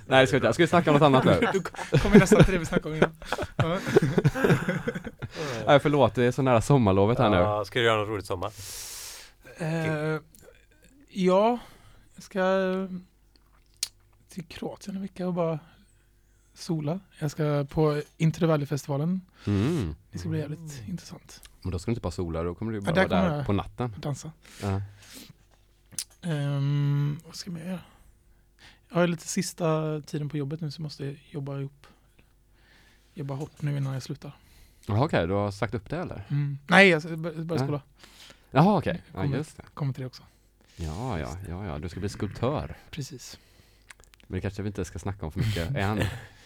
Nej, ska vi inte. Ska vi snacka om något annat nu? du kommer nästan till det vi snackade om innan. Ja. Nej förlåt, det är så nära sommarlovet här nu. Ja, ska du göra något roligt sommar? Eh, ja, jag ska till Kroatien en vecka och bara sola. Jag ska på Valley-festivalen. Mm. Det ska bli jävligt intressant. Men då ska du inte bara sola, då kommer du bara där vara där jag. på natten. Dansa. Ja. Ehm, vad ska man göra? Jag har lite sista tiden på jobbet nu så jag måste jobba ihop. Jobba hårt nu innan jag slutar. Jaha okej, du har sagt upp det eller? Mm. Nej, jag bör- börjar Ja. skola. Jaha okej, ja Kommer. just det. Kommer till det också. Ja, ja, ja, ja, du ska bli skulptör. Precis. Men det kanske vi inte ska snacka om för mycket än. <laughs>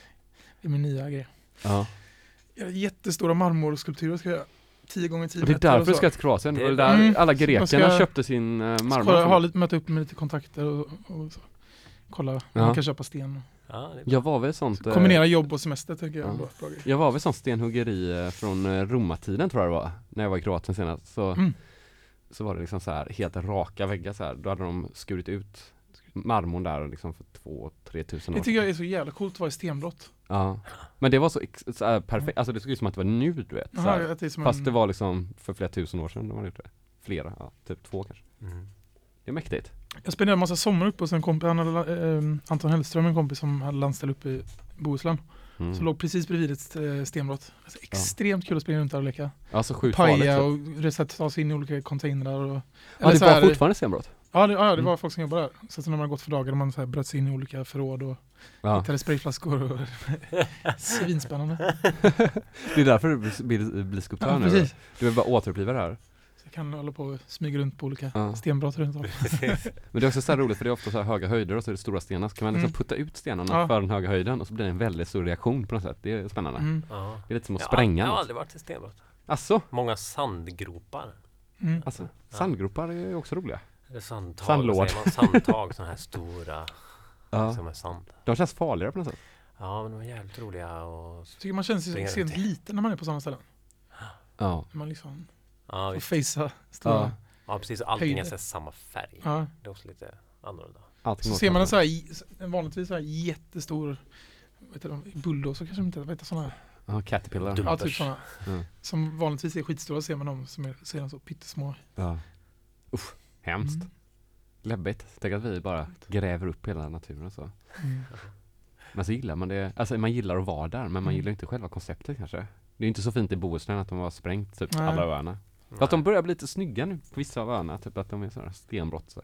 Det är min nya grej. Ja. Jag har jättestora marmorskulpturer ska jag göra. 10 gånger 10 Och det är därför du så. ska till Kroatien. Det var där Mm. alla Jag grekerna ska- köpte sin Så marmor. kolla, ha lite, möta upp med lite kontakter och, och så. kolla om Ja. man kan köpa sten. Ja. Jag var väl sånt eh, Kombinera jobb och semester tycker jag ja. Jag var väl sån stenhuggeri eh, från eh, romartiden tror jag det var, när jag var i Kroatien senast. Så, Mm. så var det liksom så här helt raka väggar så här. Då hade de skurit ut marmorn där liksom för två, tre tusen år Det tycker jag är så jävla coolt att vara i stenbrott. Ja. Men det var så, så här perfekt, alltså det såg ut som att det var nu du vet. Så Aha, här. det Fast en, det var liksom för flera tusen år sedan de hade gjort det. Flera, ja, typ två kanske. Mm. Det är mäktigt. Jag spenderade en massa sommar uppe hos en kompis, han hade, eh, Anton Hellström, en kompis som hade landställe uppe i Bohuslän. Mm. Som låg precis bredvid ett eh, stenbrott. Alltså, extremt kul att springa runt där och leka. Ja, så sjukt farligt. Paja typ. och resa- ta sig in i olika containrar. Och, Ja, det så var fortfarande stenbrott. Ja, det, ja, det Mm. var folk som jobbade där. Så, så när man gått för dagar, man så här bröt sig in i olika förråd och Ja. hittade sprayflaskor. Och <laughs> svinspännande. <laughs> Det är därför du blir- blir, skulptör Ja, nu. precis. Du vill bara återuppliva det här. Så jag kan hålla på och smyga runt på olika Ja. stenbrott runt om. <laughs> Men det är också så här roligt för det är ofta så här höga höjder och så är det stora stenar. Så kan man liksom Mm. putta ut stenarna Ja. för den höga höjden och så blir det en väldigt stor reaktion på något sätt. Det är spännande. Mm. Ja. Det är lite som att Jag har- spränga Jag har aldrig varit i stenbrott. Alltså, Många sandgropar. Mm. alltså sandgropar är ju också roliga. Sandtag. Sandlåd. Säger man sandtag, sådana här stora Ja. som är sand. De känns farligare på något sätt. Ja, men de är jävligt roliga och... Tycker man Springa extremt liten när man är på sådana ställen. Ja. När man liksom Ja, får visst. facea stora. ja. ja precis. Allting är så samma färg. Ja. Det är också lite annorlunda. Allting Så ser man en så här, en vanligtvis så här jättestor vet du, bulldozer kanske de inte, vad heter sådana? här? Ja, Caterpillar. Ja, typ sådana. Mm. Som vanligtvis är skitstora ser man dem som är, ser de så pyttesmå. Ja. Usch, hemskt. Mm. Läbbigt. Tänk att vi bara gräver upp hela naturen så. Mm. <laughs> Men så gillar man det, alltså man gillar att vara där men man Mm. gillar inte själva konceptet kanske. Det är inte så fint i Bohuslän att de har sprängt typ Nej. alla öarna. Fast de börjar bli lite snygga nu på vissa av öarna, typ att de är sådana stenbrott. Så.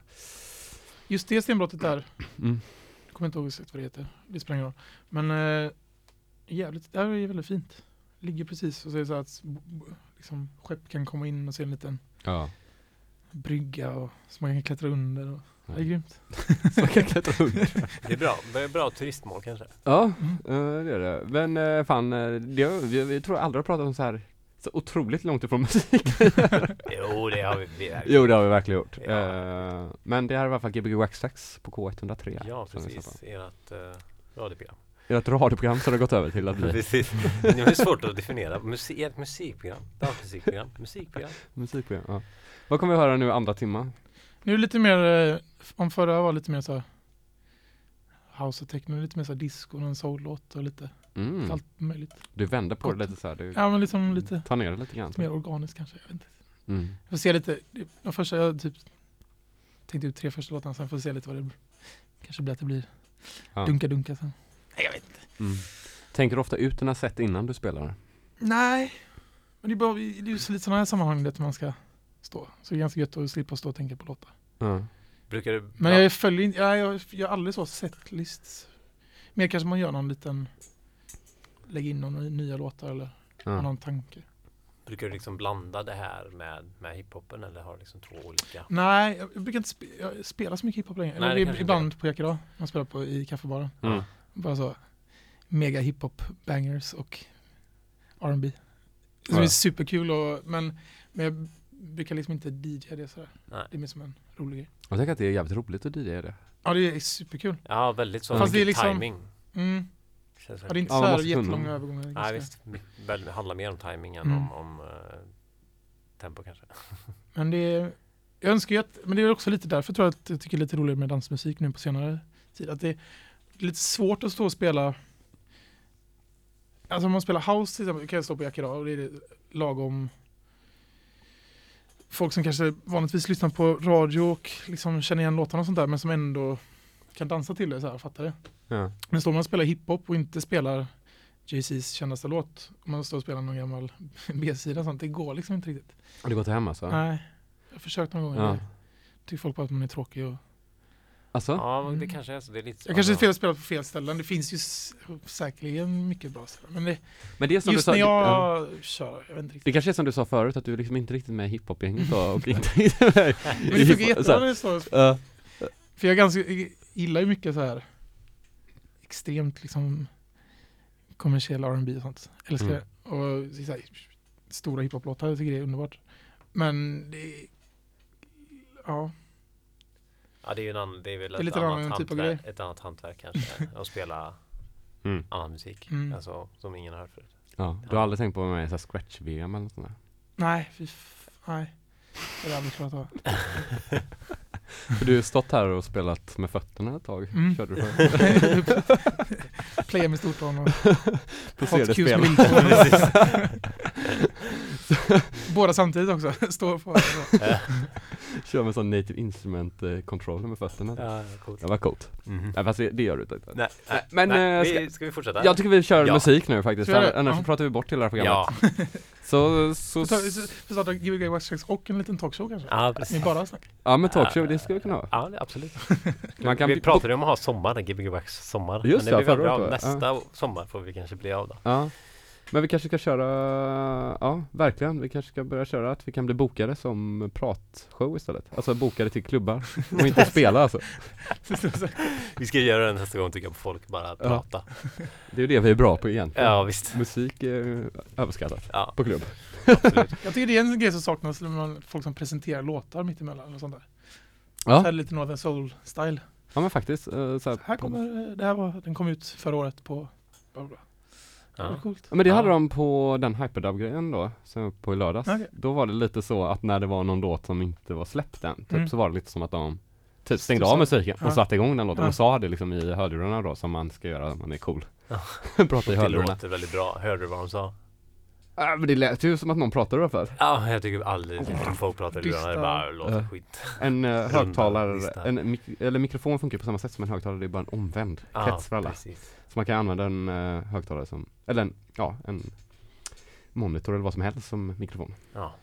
Just det stenbrottet där, <clears throat> Mm. jag kommer inte ihåg exakt vad det heter, det spelar ingen roll. Men eh, jävligt, det här är väldigt fint. Ligger precis och så är det så att liksom, skepp kan komma in och se en liten Ja. Brygga och så man kan klättra under. Och, det är grymt. <laughs> Så man kan klättra under. Det är bra. Det är bra turistmål kanske. Ja, Mm. eh, det är det. Men eh, fan, eh, det, vi, vi tror aldrig har pratat om så här så otroligt långt ifrån musik. <laughs> Jo, det har vi. vi är. jo, det har vi verkligen gjort. Ja. Eh, men det här är i alla fall Gbg Waxtrax på K103. Ja, som vi precis. Ert uh, radioprogram. om. Ert radioprogram som har gått över till att <laughs> bli Precis. Det är svårt att definiera. Musik, ert musikprogram. Dansmusikprogram. Musikprogram. musikprogram. Ja. Vad kommer vi höra nu andra timman? Nu det lite mer, eh, om förra var lite mer så här house och techno, lite mer så här disco, en soul-låt och lite Mm. allt möjligt. Du vänder på det Gott. lite så här. Du Ja men liksom lite tar ner det lite grann. mer organiskt kanske. Jag vet inte. Mm. Jag får se lite, det- de första, jag typ tänkte ut tre första låtarna, sen får vi se lite vad det. Kanske blir att det blir Ja. dunka-dunka sen. Nej jag vet inte. Mm. Tänker du ofta ut dina set innan du spelar? Nej, men det är, bara, det är ju lite sådana här sammanhang där man ska stå. Så det är ganska gött att slippa stå och tänka på låtar. Ja. Brukar du... Men ja, jag följer inte, jag, jag gör aldrig så setlists. Mer kanske man gör någon liten, lägger in några nya låtar eller Ja. någon tanke. Brukar du liksom blanda det här med, med hiphopen eller har du liksom två olika? Nej, jag brukar inte spe, jag spelar så mycket hiphop längre. Nej, Eller ibland på Jack idag, man spelar på i kaffebaren. Mm. Bara så mega hiphop bangers och R&B. Så Ja. det är superkul och, men, men jag brukar liksom inte DJ det sådär. Nej. Det är mer som en rolig grej. Jag tänker att det är jävligt roligt att DJa det. Ja det är superkul. Ja, väldigt så. Fast det är liksom- timing. Mm. Ja, det är inte Ja, så här jättelånga övergångar. Nej ganska- visst, det handlar mer om timing än Mm. om, om eh, tempo kanske. <laughs> Men det är, jag önskar ju att, men det är också lite därför tror jag att jag tycker det är lite roligare med dansmusik nu på senare tid. Att det är lite svårt att stå och spela Alltså om man spelar house till exempel, kan jag stå på Jack idag och det är lagom folk som kanske vanligtvis lyssnar på radio och liksom känner igen låtarna och sånt där men som ändå kan dansa till det så här, fattar det. Ja. Men står man och spelar hiphop och inte spelar Jay-Z's kändaste låt, om man står och spelar någon gammal <laughs> B-sida sånt, det går liksom inte riktigt. Har det gått hem alltså? Nej, jag har försökt någon gång. Ja. Tycker folk bara att man är tråkig och Alltså? Ja, det kanske är så. Det är lite Jag kanske är fel spelat på fel ställen. Det finns ju säkerligen mycket bra ställen. Men det, Men det är som just du sa, när ja. jag kör, jag vet inte det riktigt. kanske är som du sa förut, att du är liksom inte riktigt med i hiphop-gänget då, och <laughs> inte riktigt med Men <laughs> det funkar jättebra så när det står. För jag ganska, gillar ju mycket så här extremt liksom kommersiell R&B och sånt. Älskar Mm. det. Och så här, stora hiphop-låtar, jag tycker det är underbart. Men det ja, Ja, det är ju en annan, det är väl Det är ett, lite annat annan typ av hantverk, ett annat hantverk kanske, att spela <laughs> Mm. annan musik. Mm. Alltså, som ingen har hört förut. ja. Du har aldrig tänkt på att vara med i scratch-VM eller något sånt där? nej, fy nej. Det hade jag aldrig klarat av. För du har stått här och spelat med fötterna ett tag, Mm. körde du för? <laughs> Playa med stortån och <laughs> hot cues spel. med lilltån. <laughs> Båda samtidigt också. <laughs> Står på. <laughs> Kör med sån native instrument eh, controller med fötterna. Ja, coolt. Det var coolt. Mhm. Nej fast det, det gör du inte. Nej, nej, Men, nej. eh, vi, ska vi fortsätta? Jag tycker vi kör Ja. musik nu faktiskt, Ska annars Ja. pratar vi bort hela det här programmet. Ja, Så, så, Vi startar Gbg Wax Tracks och en liten talkshow kanske. ja precis. bara snack. ja men talkshow, det ska vi kunna ha. Ja, absolut. Man kan vi pratade ju om att ha sommar, Gbg Wax sommar. Just men det, det förra bra. året? Nästa sommar får vi kanske bli av då. Ja. Men vi kanske ska köra, ja verkligen, vi kanske ska börja köra att vi kan bli bokade som pratshow istället. Alltså bokade till klubbar och inte <laughs> spela alltså. Vi ska göra det nästa gång tycker jag på folk, bara prata. Det är ju det vi är bra på egentligen. Ja, visst. Musik är överskattat Ja, på klubb. absolut. Jag tycker det är en grej som saknas när man, folk som presenterar låtar mitt emellan och sånt där. Ja, Så här lite Northern Soul-style. ja men faktiskt. eh, Så här, Här kommer, det här var, den kom ut förra året på bla bla Ja. coolt. Ja, men det Ja. hade de på den hyperdub-grejen då, som var på i lördags. Okej. Då var det lite så att när det var någon låt som inte var släppt än, typ, Mm. så var det lite som att de typ stängde av musiken och satte igång den låten Ja. och sa det liksom i hörlurarna då som man ska göra när man är cool. Ja. <laughs> Prata i Det hörlurarna. låter väldigt bra. Hörde du vad de sa? Ja, men det lät ju som att någon pratade då för. Ja, jag tycker aldrig folk pratar i lurarna. Det bara låter Ja. skit. En uh, högtalare, en mik- eller mikrofon funkar på samma sätt som en högtalare, det är bara en omvänd krets för alla. precis. Så man kan använda en uh, högtalare som, eller en, ja, en monitor eller vad som helst som mikrofon. Ja.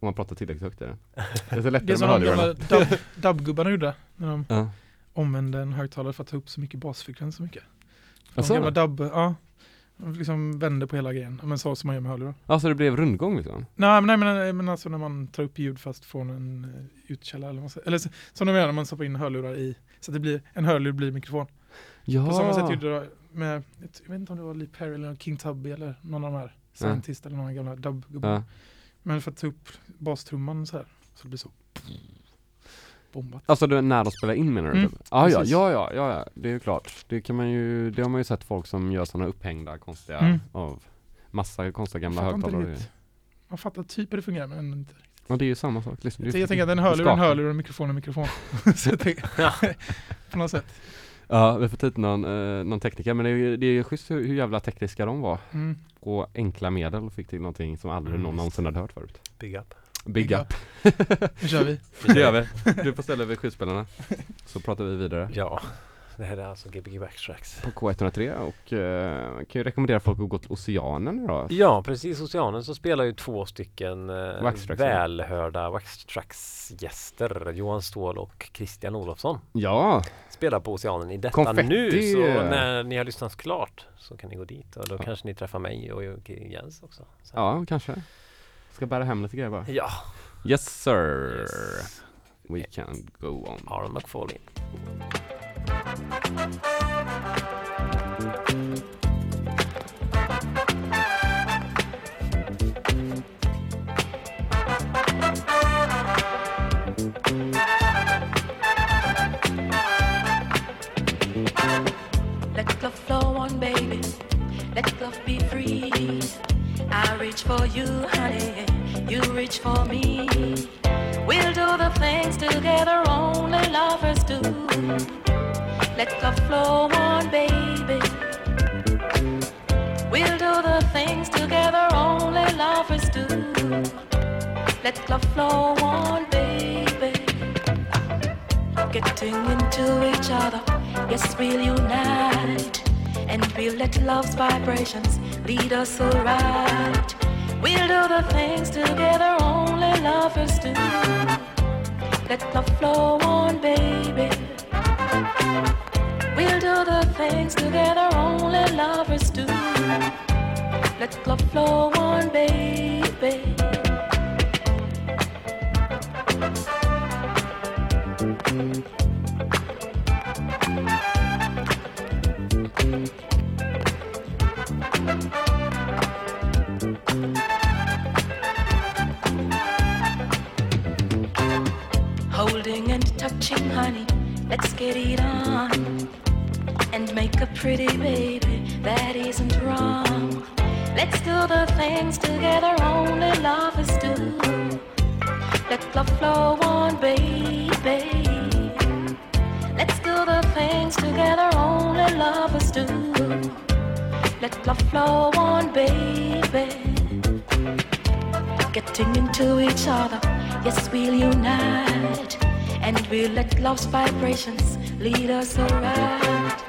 Om man pratar tillräckligt högt i den. <laughs> Det är så lättare Det är som med de gamla <laughs> hörlurarna. dub- dubbgubbarna gjorde. När de Ja. omvände en högtalare för att ta upp så mycket basfrekvens så mycket. De Asså? gamla dubb, ja. De liksom vände på hela grejen. Men så som man gör med hörlurar. Alltså det blev rundgång liksom? Nej men, nej, men, men alltså när man tar upp ljud fast från en uh, utkälla eller vad man säger. Eller så- som de gör när man stoppar in hörlurar i. Så att det blir, en hörlur blir mikrofon. Ja! På samma sätt gjorde de med, jag vet inte om det var Lee Perry eller King Tubby eller någon av de här. Scientist eller någon gamla dubbgubbar. Ja. Men för att ta upp bastrumman så här. Så det blir så bombat. Alltså det, när de spelar in menar du? Mm? Ah, ja, ja, ja, ja, ja, det är ju klart. Det kan man ju, det har man ju sett folk som gör sådana upphängda konstiga Mm. av massa konstiga gamla Jag högtalare. Man fattar typ hur det fungerar men inte riktigt. Ja det är ju samma sak liksom. Ju- jag tänker att en hörlur är en hörlur och en mikrofon är en mikrofon. så jag tänker, Ja. <laughs> på något sätt. Ja, vi får ta hit någon, eh, någon tekniker, men det är det är schysst hur, hur jävla tekniska de var. Mm. Och enkla medel och fick till någonting som aldrig Mm, någon någonsin hade hört förut. Big up. Big, Big up. Nu kör vi. <laughs> Det gör vi. Du får ställa över skyddsspelarna. <laughs> Så pratar vi vidare. Ja, det här är alltså Gbg Backtracks. På K103 och eh, kan ju rekommendera folk att gå till Oceanen idag. Ja, precis. Oceanen så spelar ju två stycken eh, Waxtracks, ja. välhörda Waxtracks-gäster. Johan Ståhl och Christian Olofsson. Ja, Spelar på Oceanen i detta Konfetti. nu. Så när ni har lyssnat klart så kan ni gå dit. Och då Ja. kanske ni träffar mig och Jens också. Så. ja kanske. Ska bära hem lite grejer bara. Ja. Yes sir. Yes. We can go on. Aron McFarlane. Together only lovers do. Let love flow on, baby. We'll do the things together only lovers do. Let love flow on, baby. Getting into each other, yes, we'll unite. And we'll let love's vibrations lead us so right. We'll do the things together only lovers do. Let love flow on, baby. Things together only lovers do. Let love flow on, baby. Holding and touching, honey, let's get it on. Make a pretty baby, that isn't wrong. Let's do the things together only lovers do. Let love flow on, baby. Let's do the things together only lovers do. Let love flow on, baby. Getting into each other, yes, we'll unite. And we'll let love's vibrations lead us alright.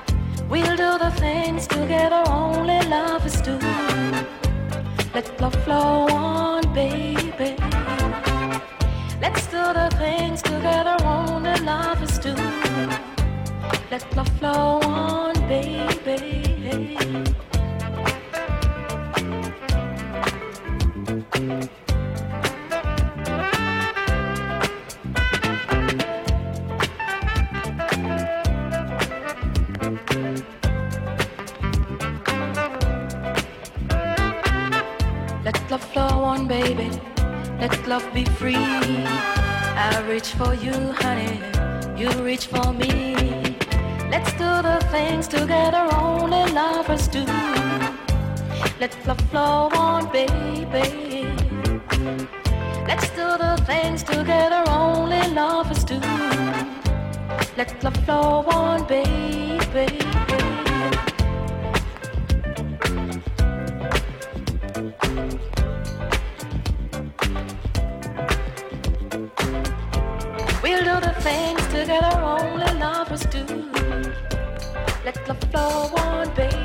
We'll do the things together only lovers do. Let love flow on, baby. Let's do the things together only lovers do. Let love flow on, baby. On, baby. Let love be free. I reach for you, honey. You reach for me. Let's do the things together only lovers do. Let love flow on, baby. Let's do the things together only lovers do. Let love flow on, baby. Things together only lovers do. Let the flow on, baby.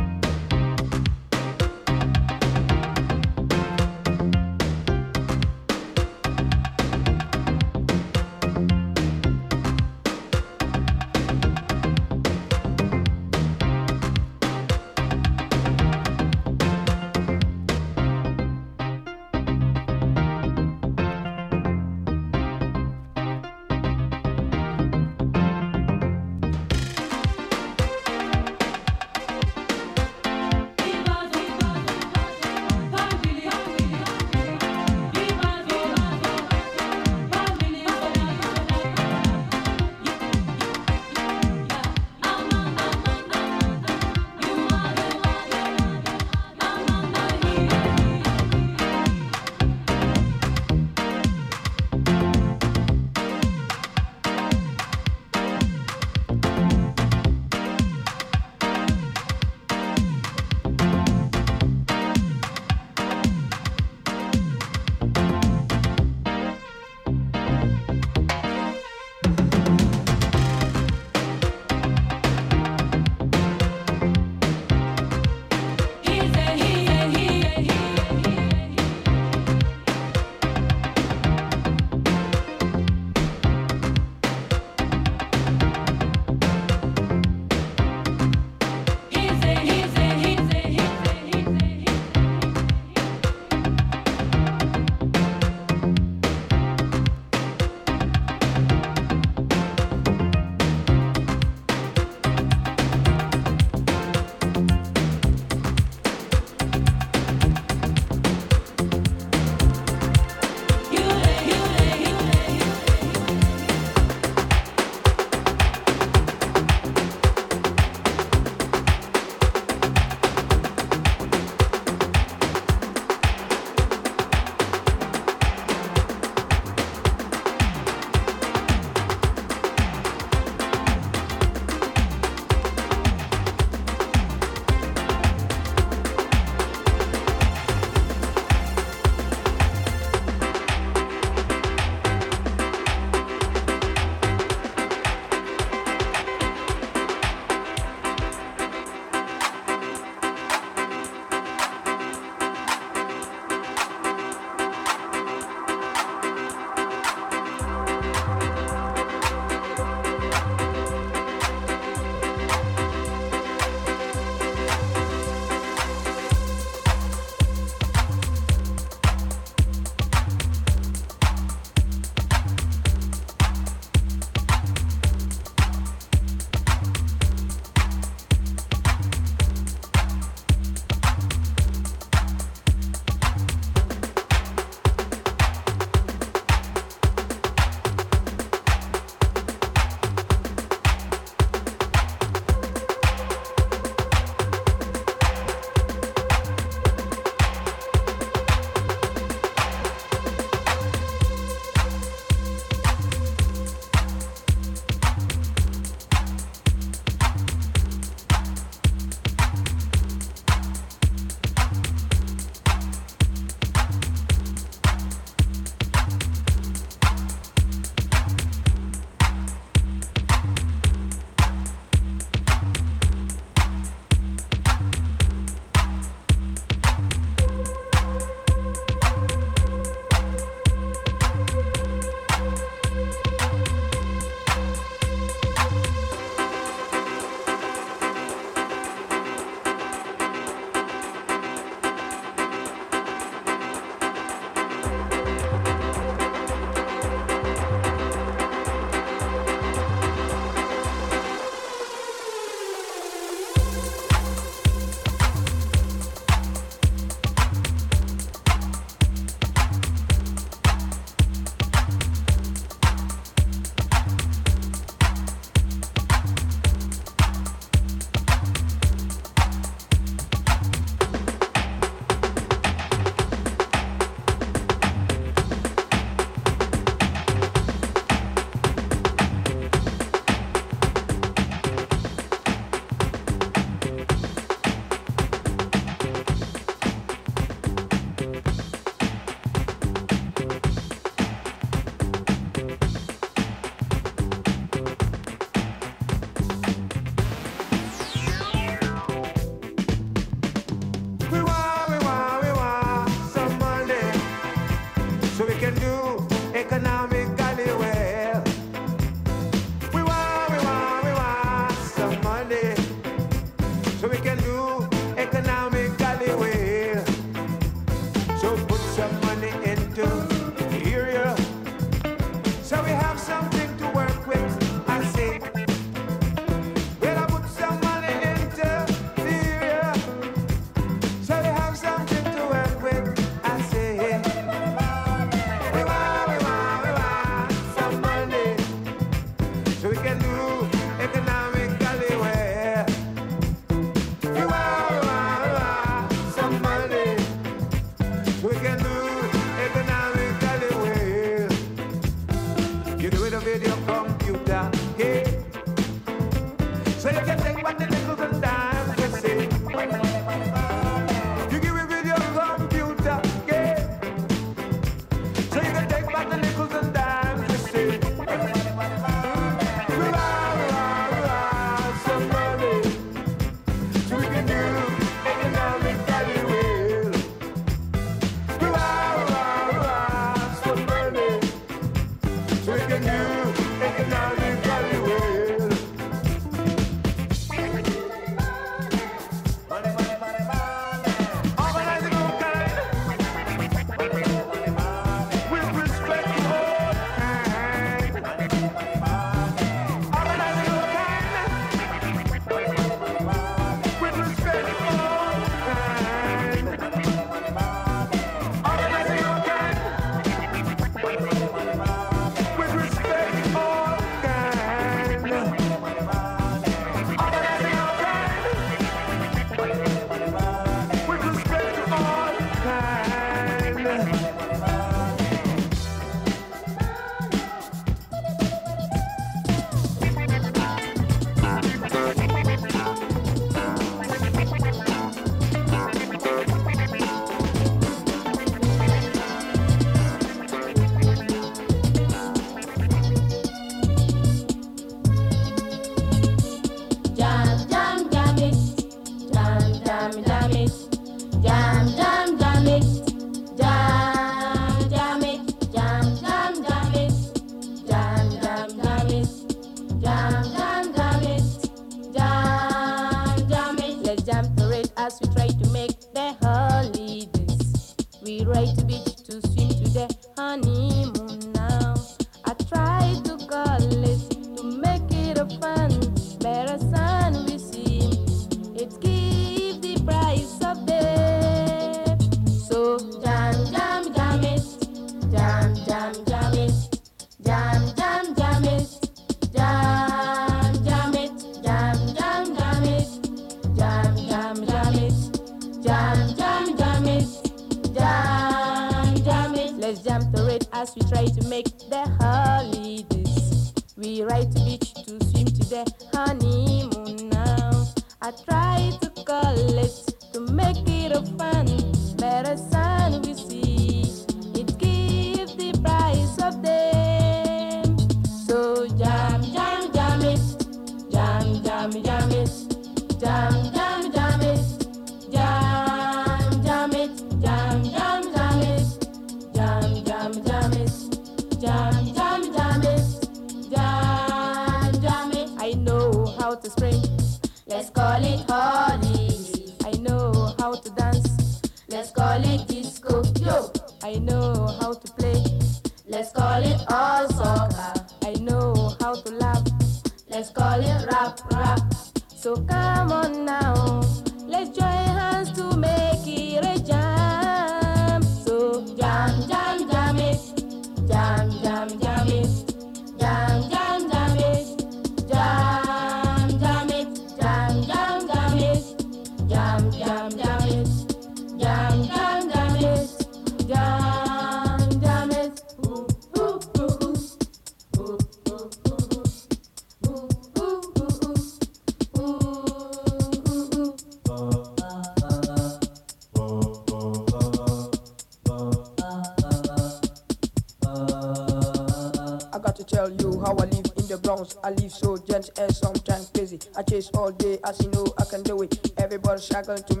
all day. I see no, I can do it. Everybody struggling to.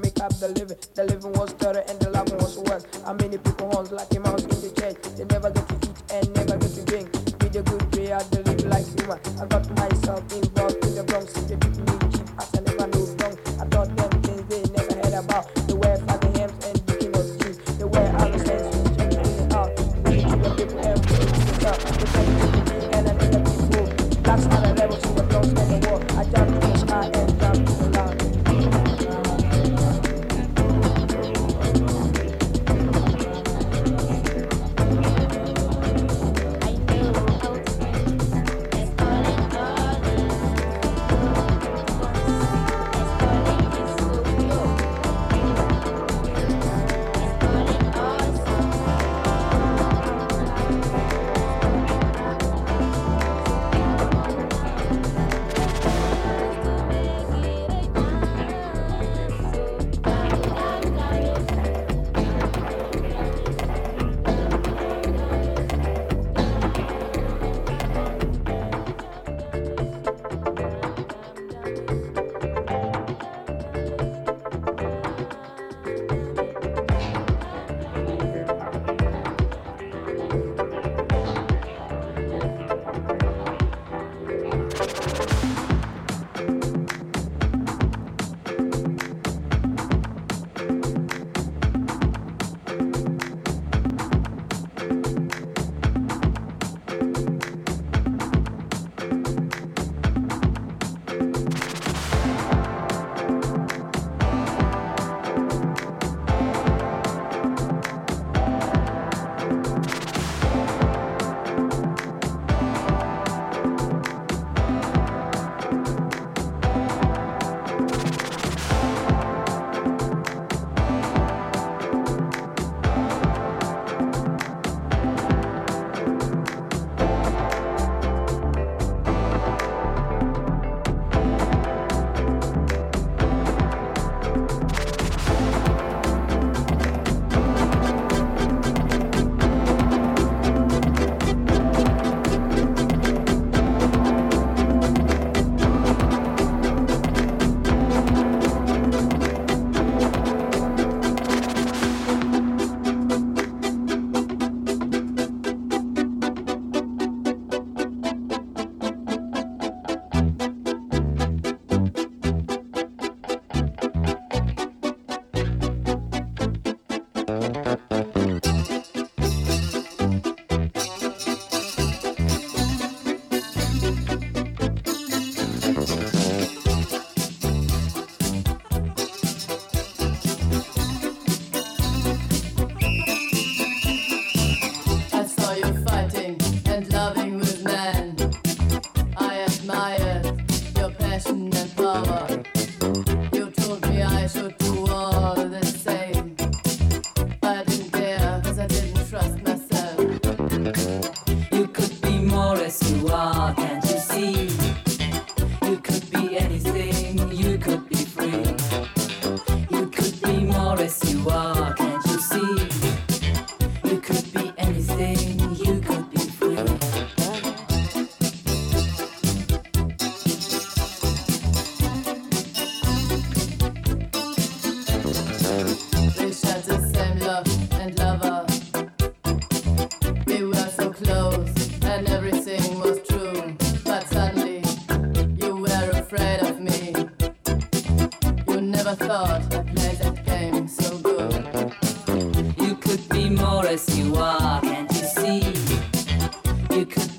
You could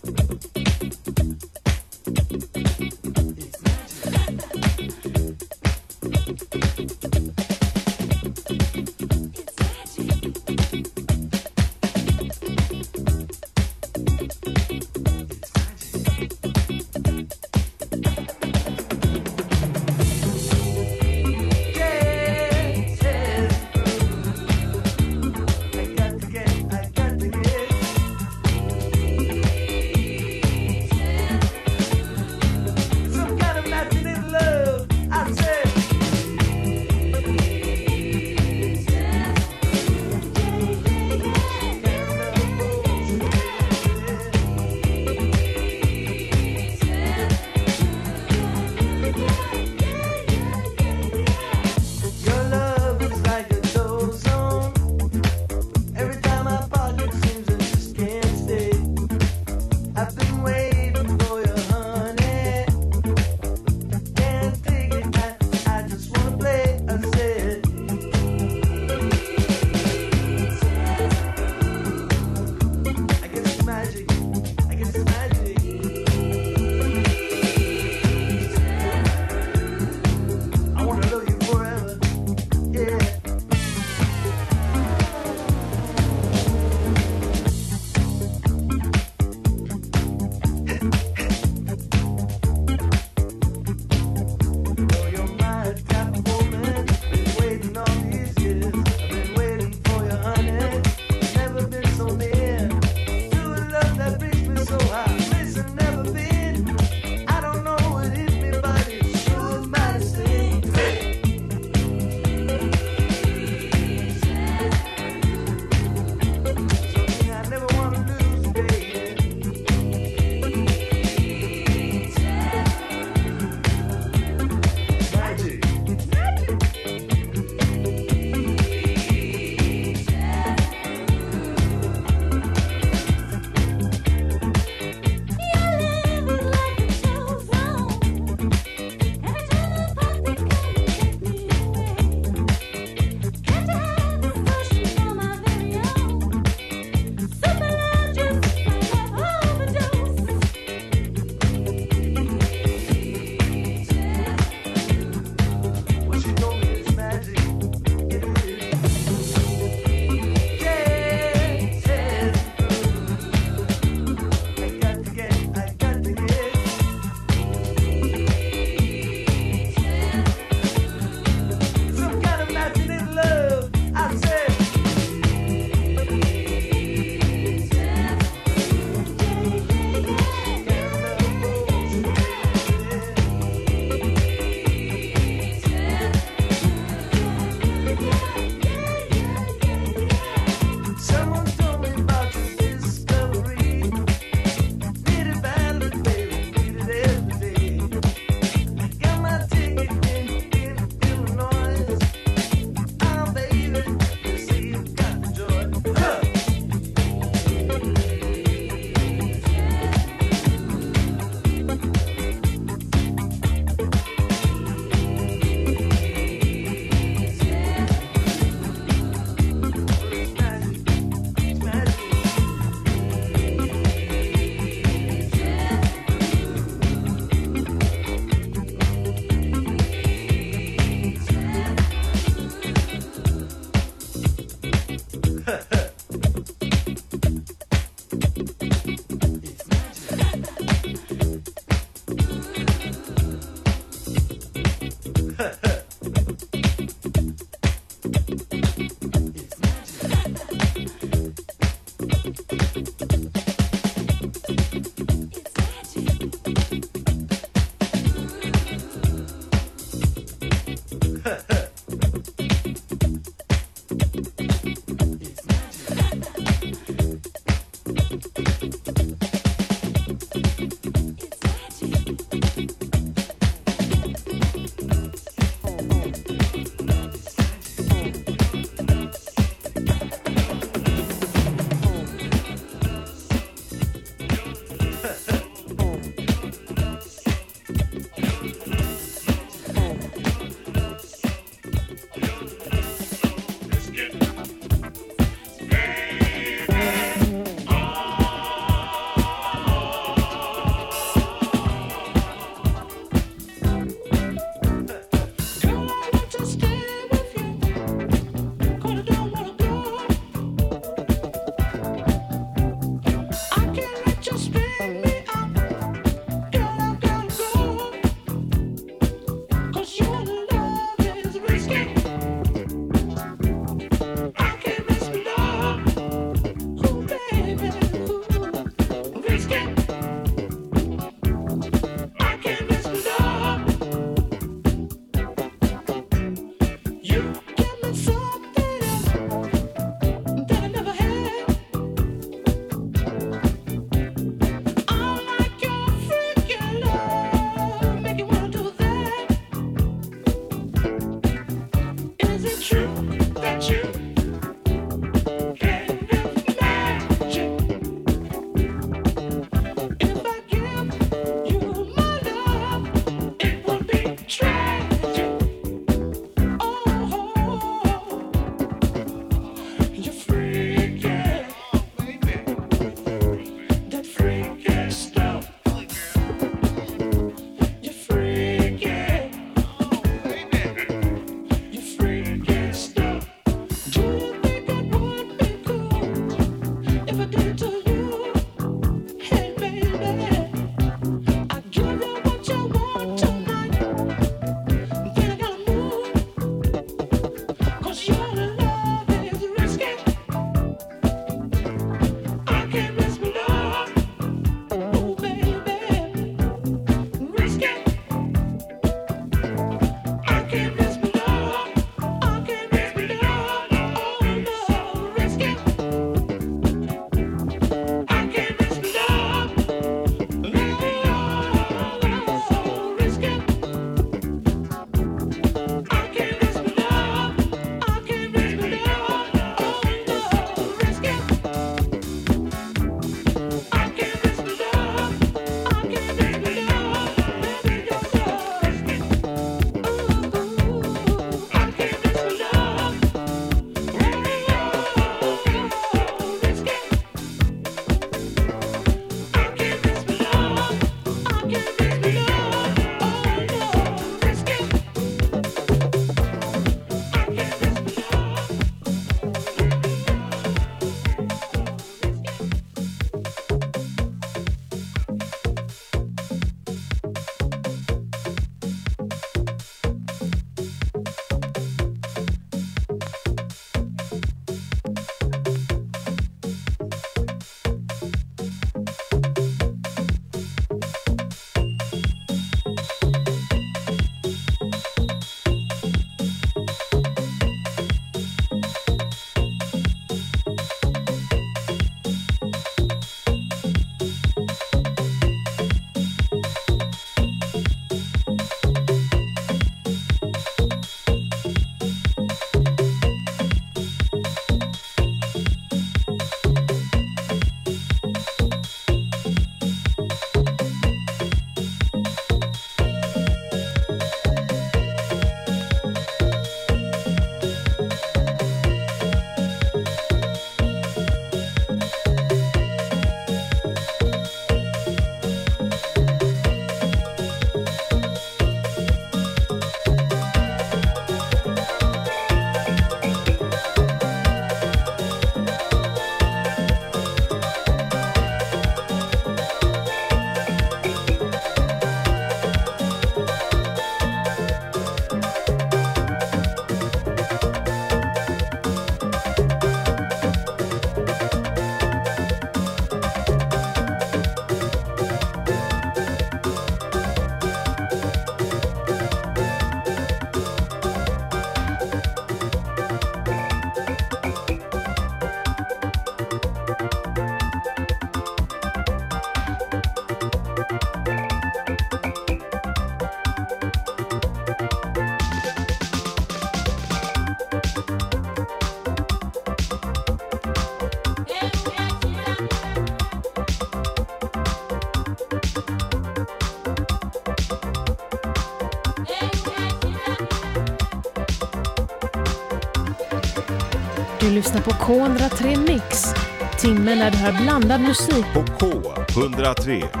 lyssnar på K103 Mix. Timmen när du hör blandad musik. På K103.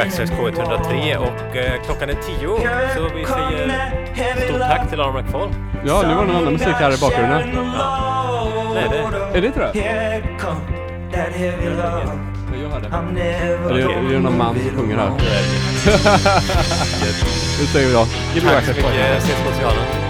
Access K103 och eh, klockan är 10 så vi säger stort tack till Aron McFall. Ja, nu var det någon annan musik här i bakgrunden. Nej, det Är det inte det? Heavy love. Jag hörde. Det är, det är någon man som sjunger här. Nu <laughs> säger vi då. Tack så mycket. K103. Ses på socialen.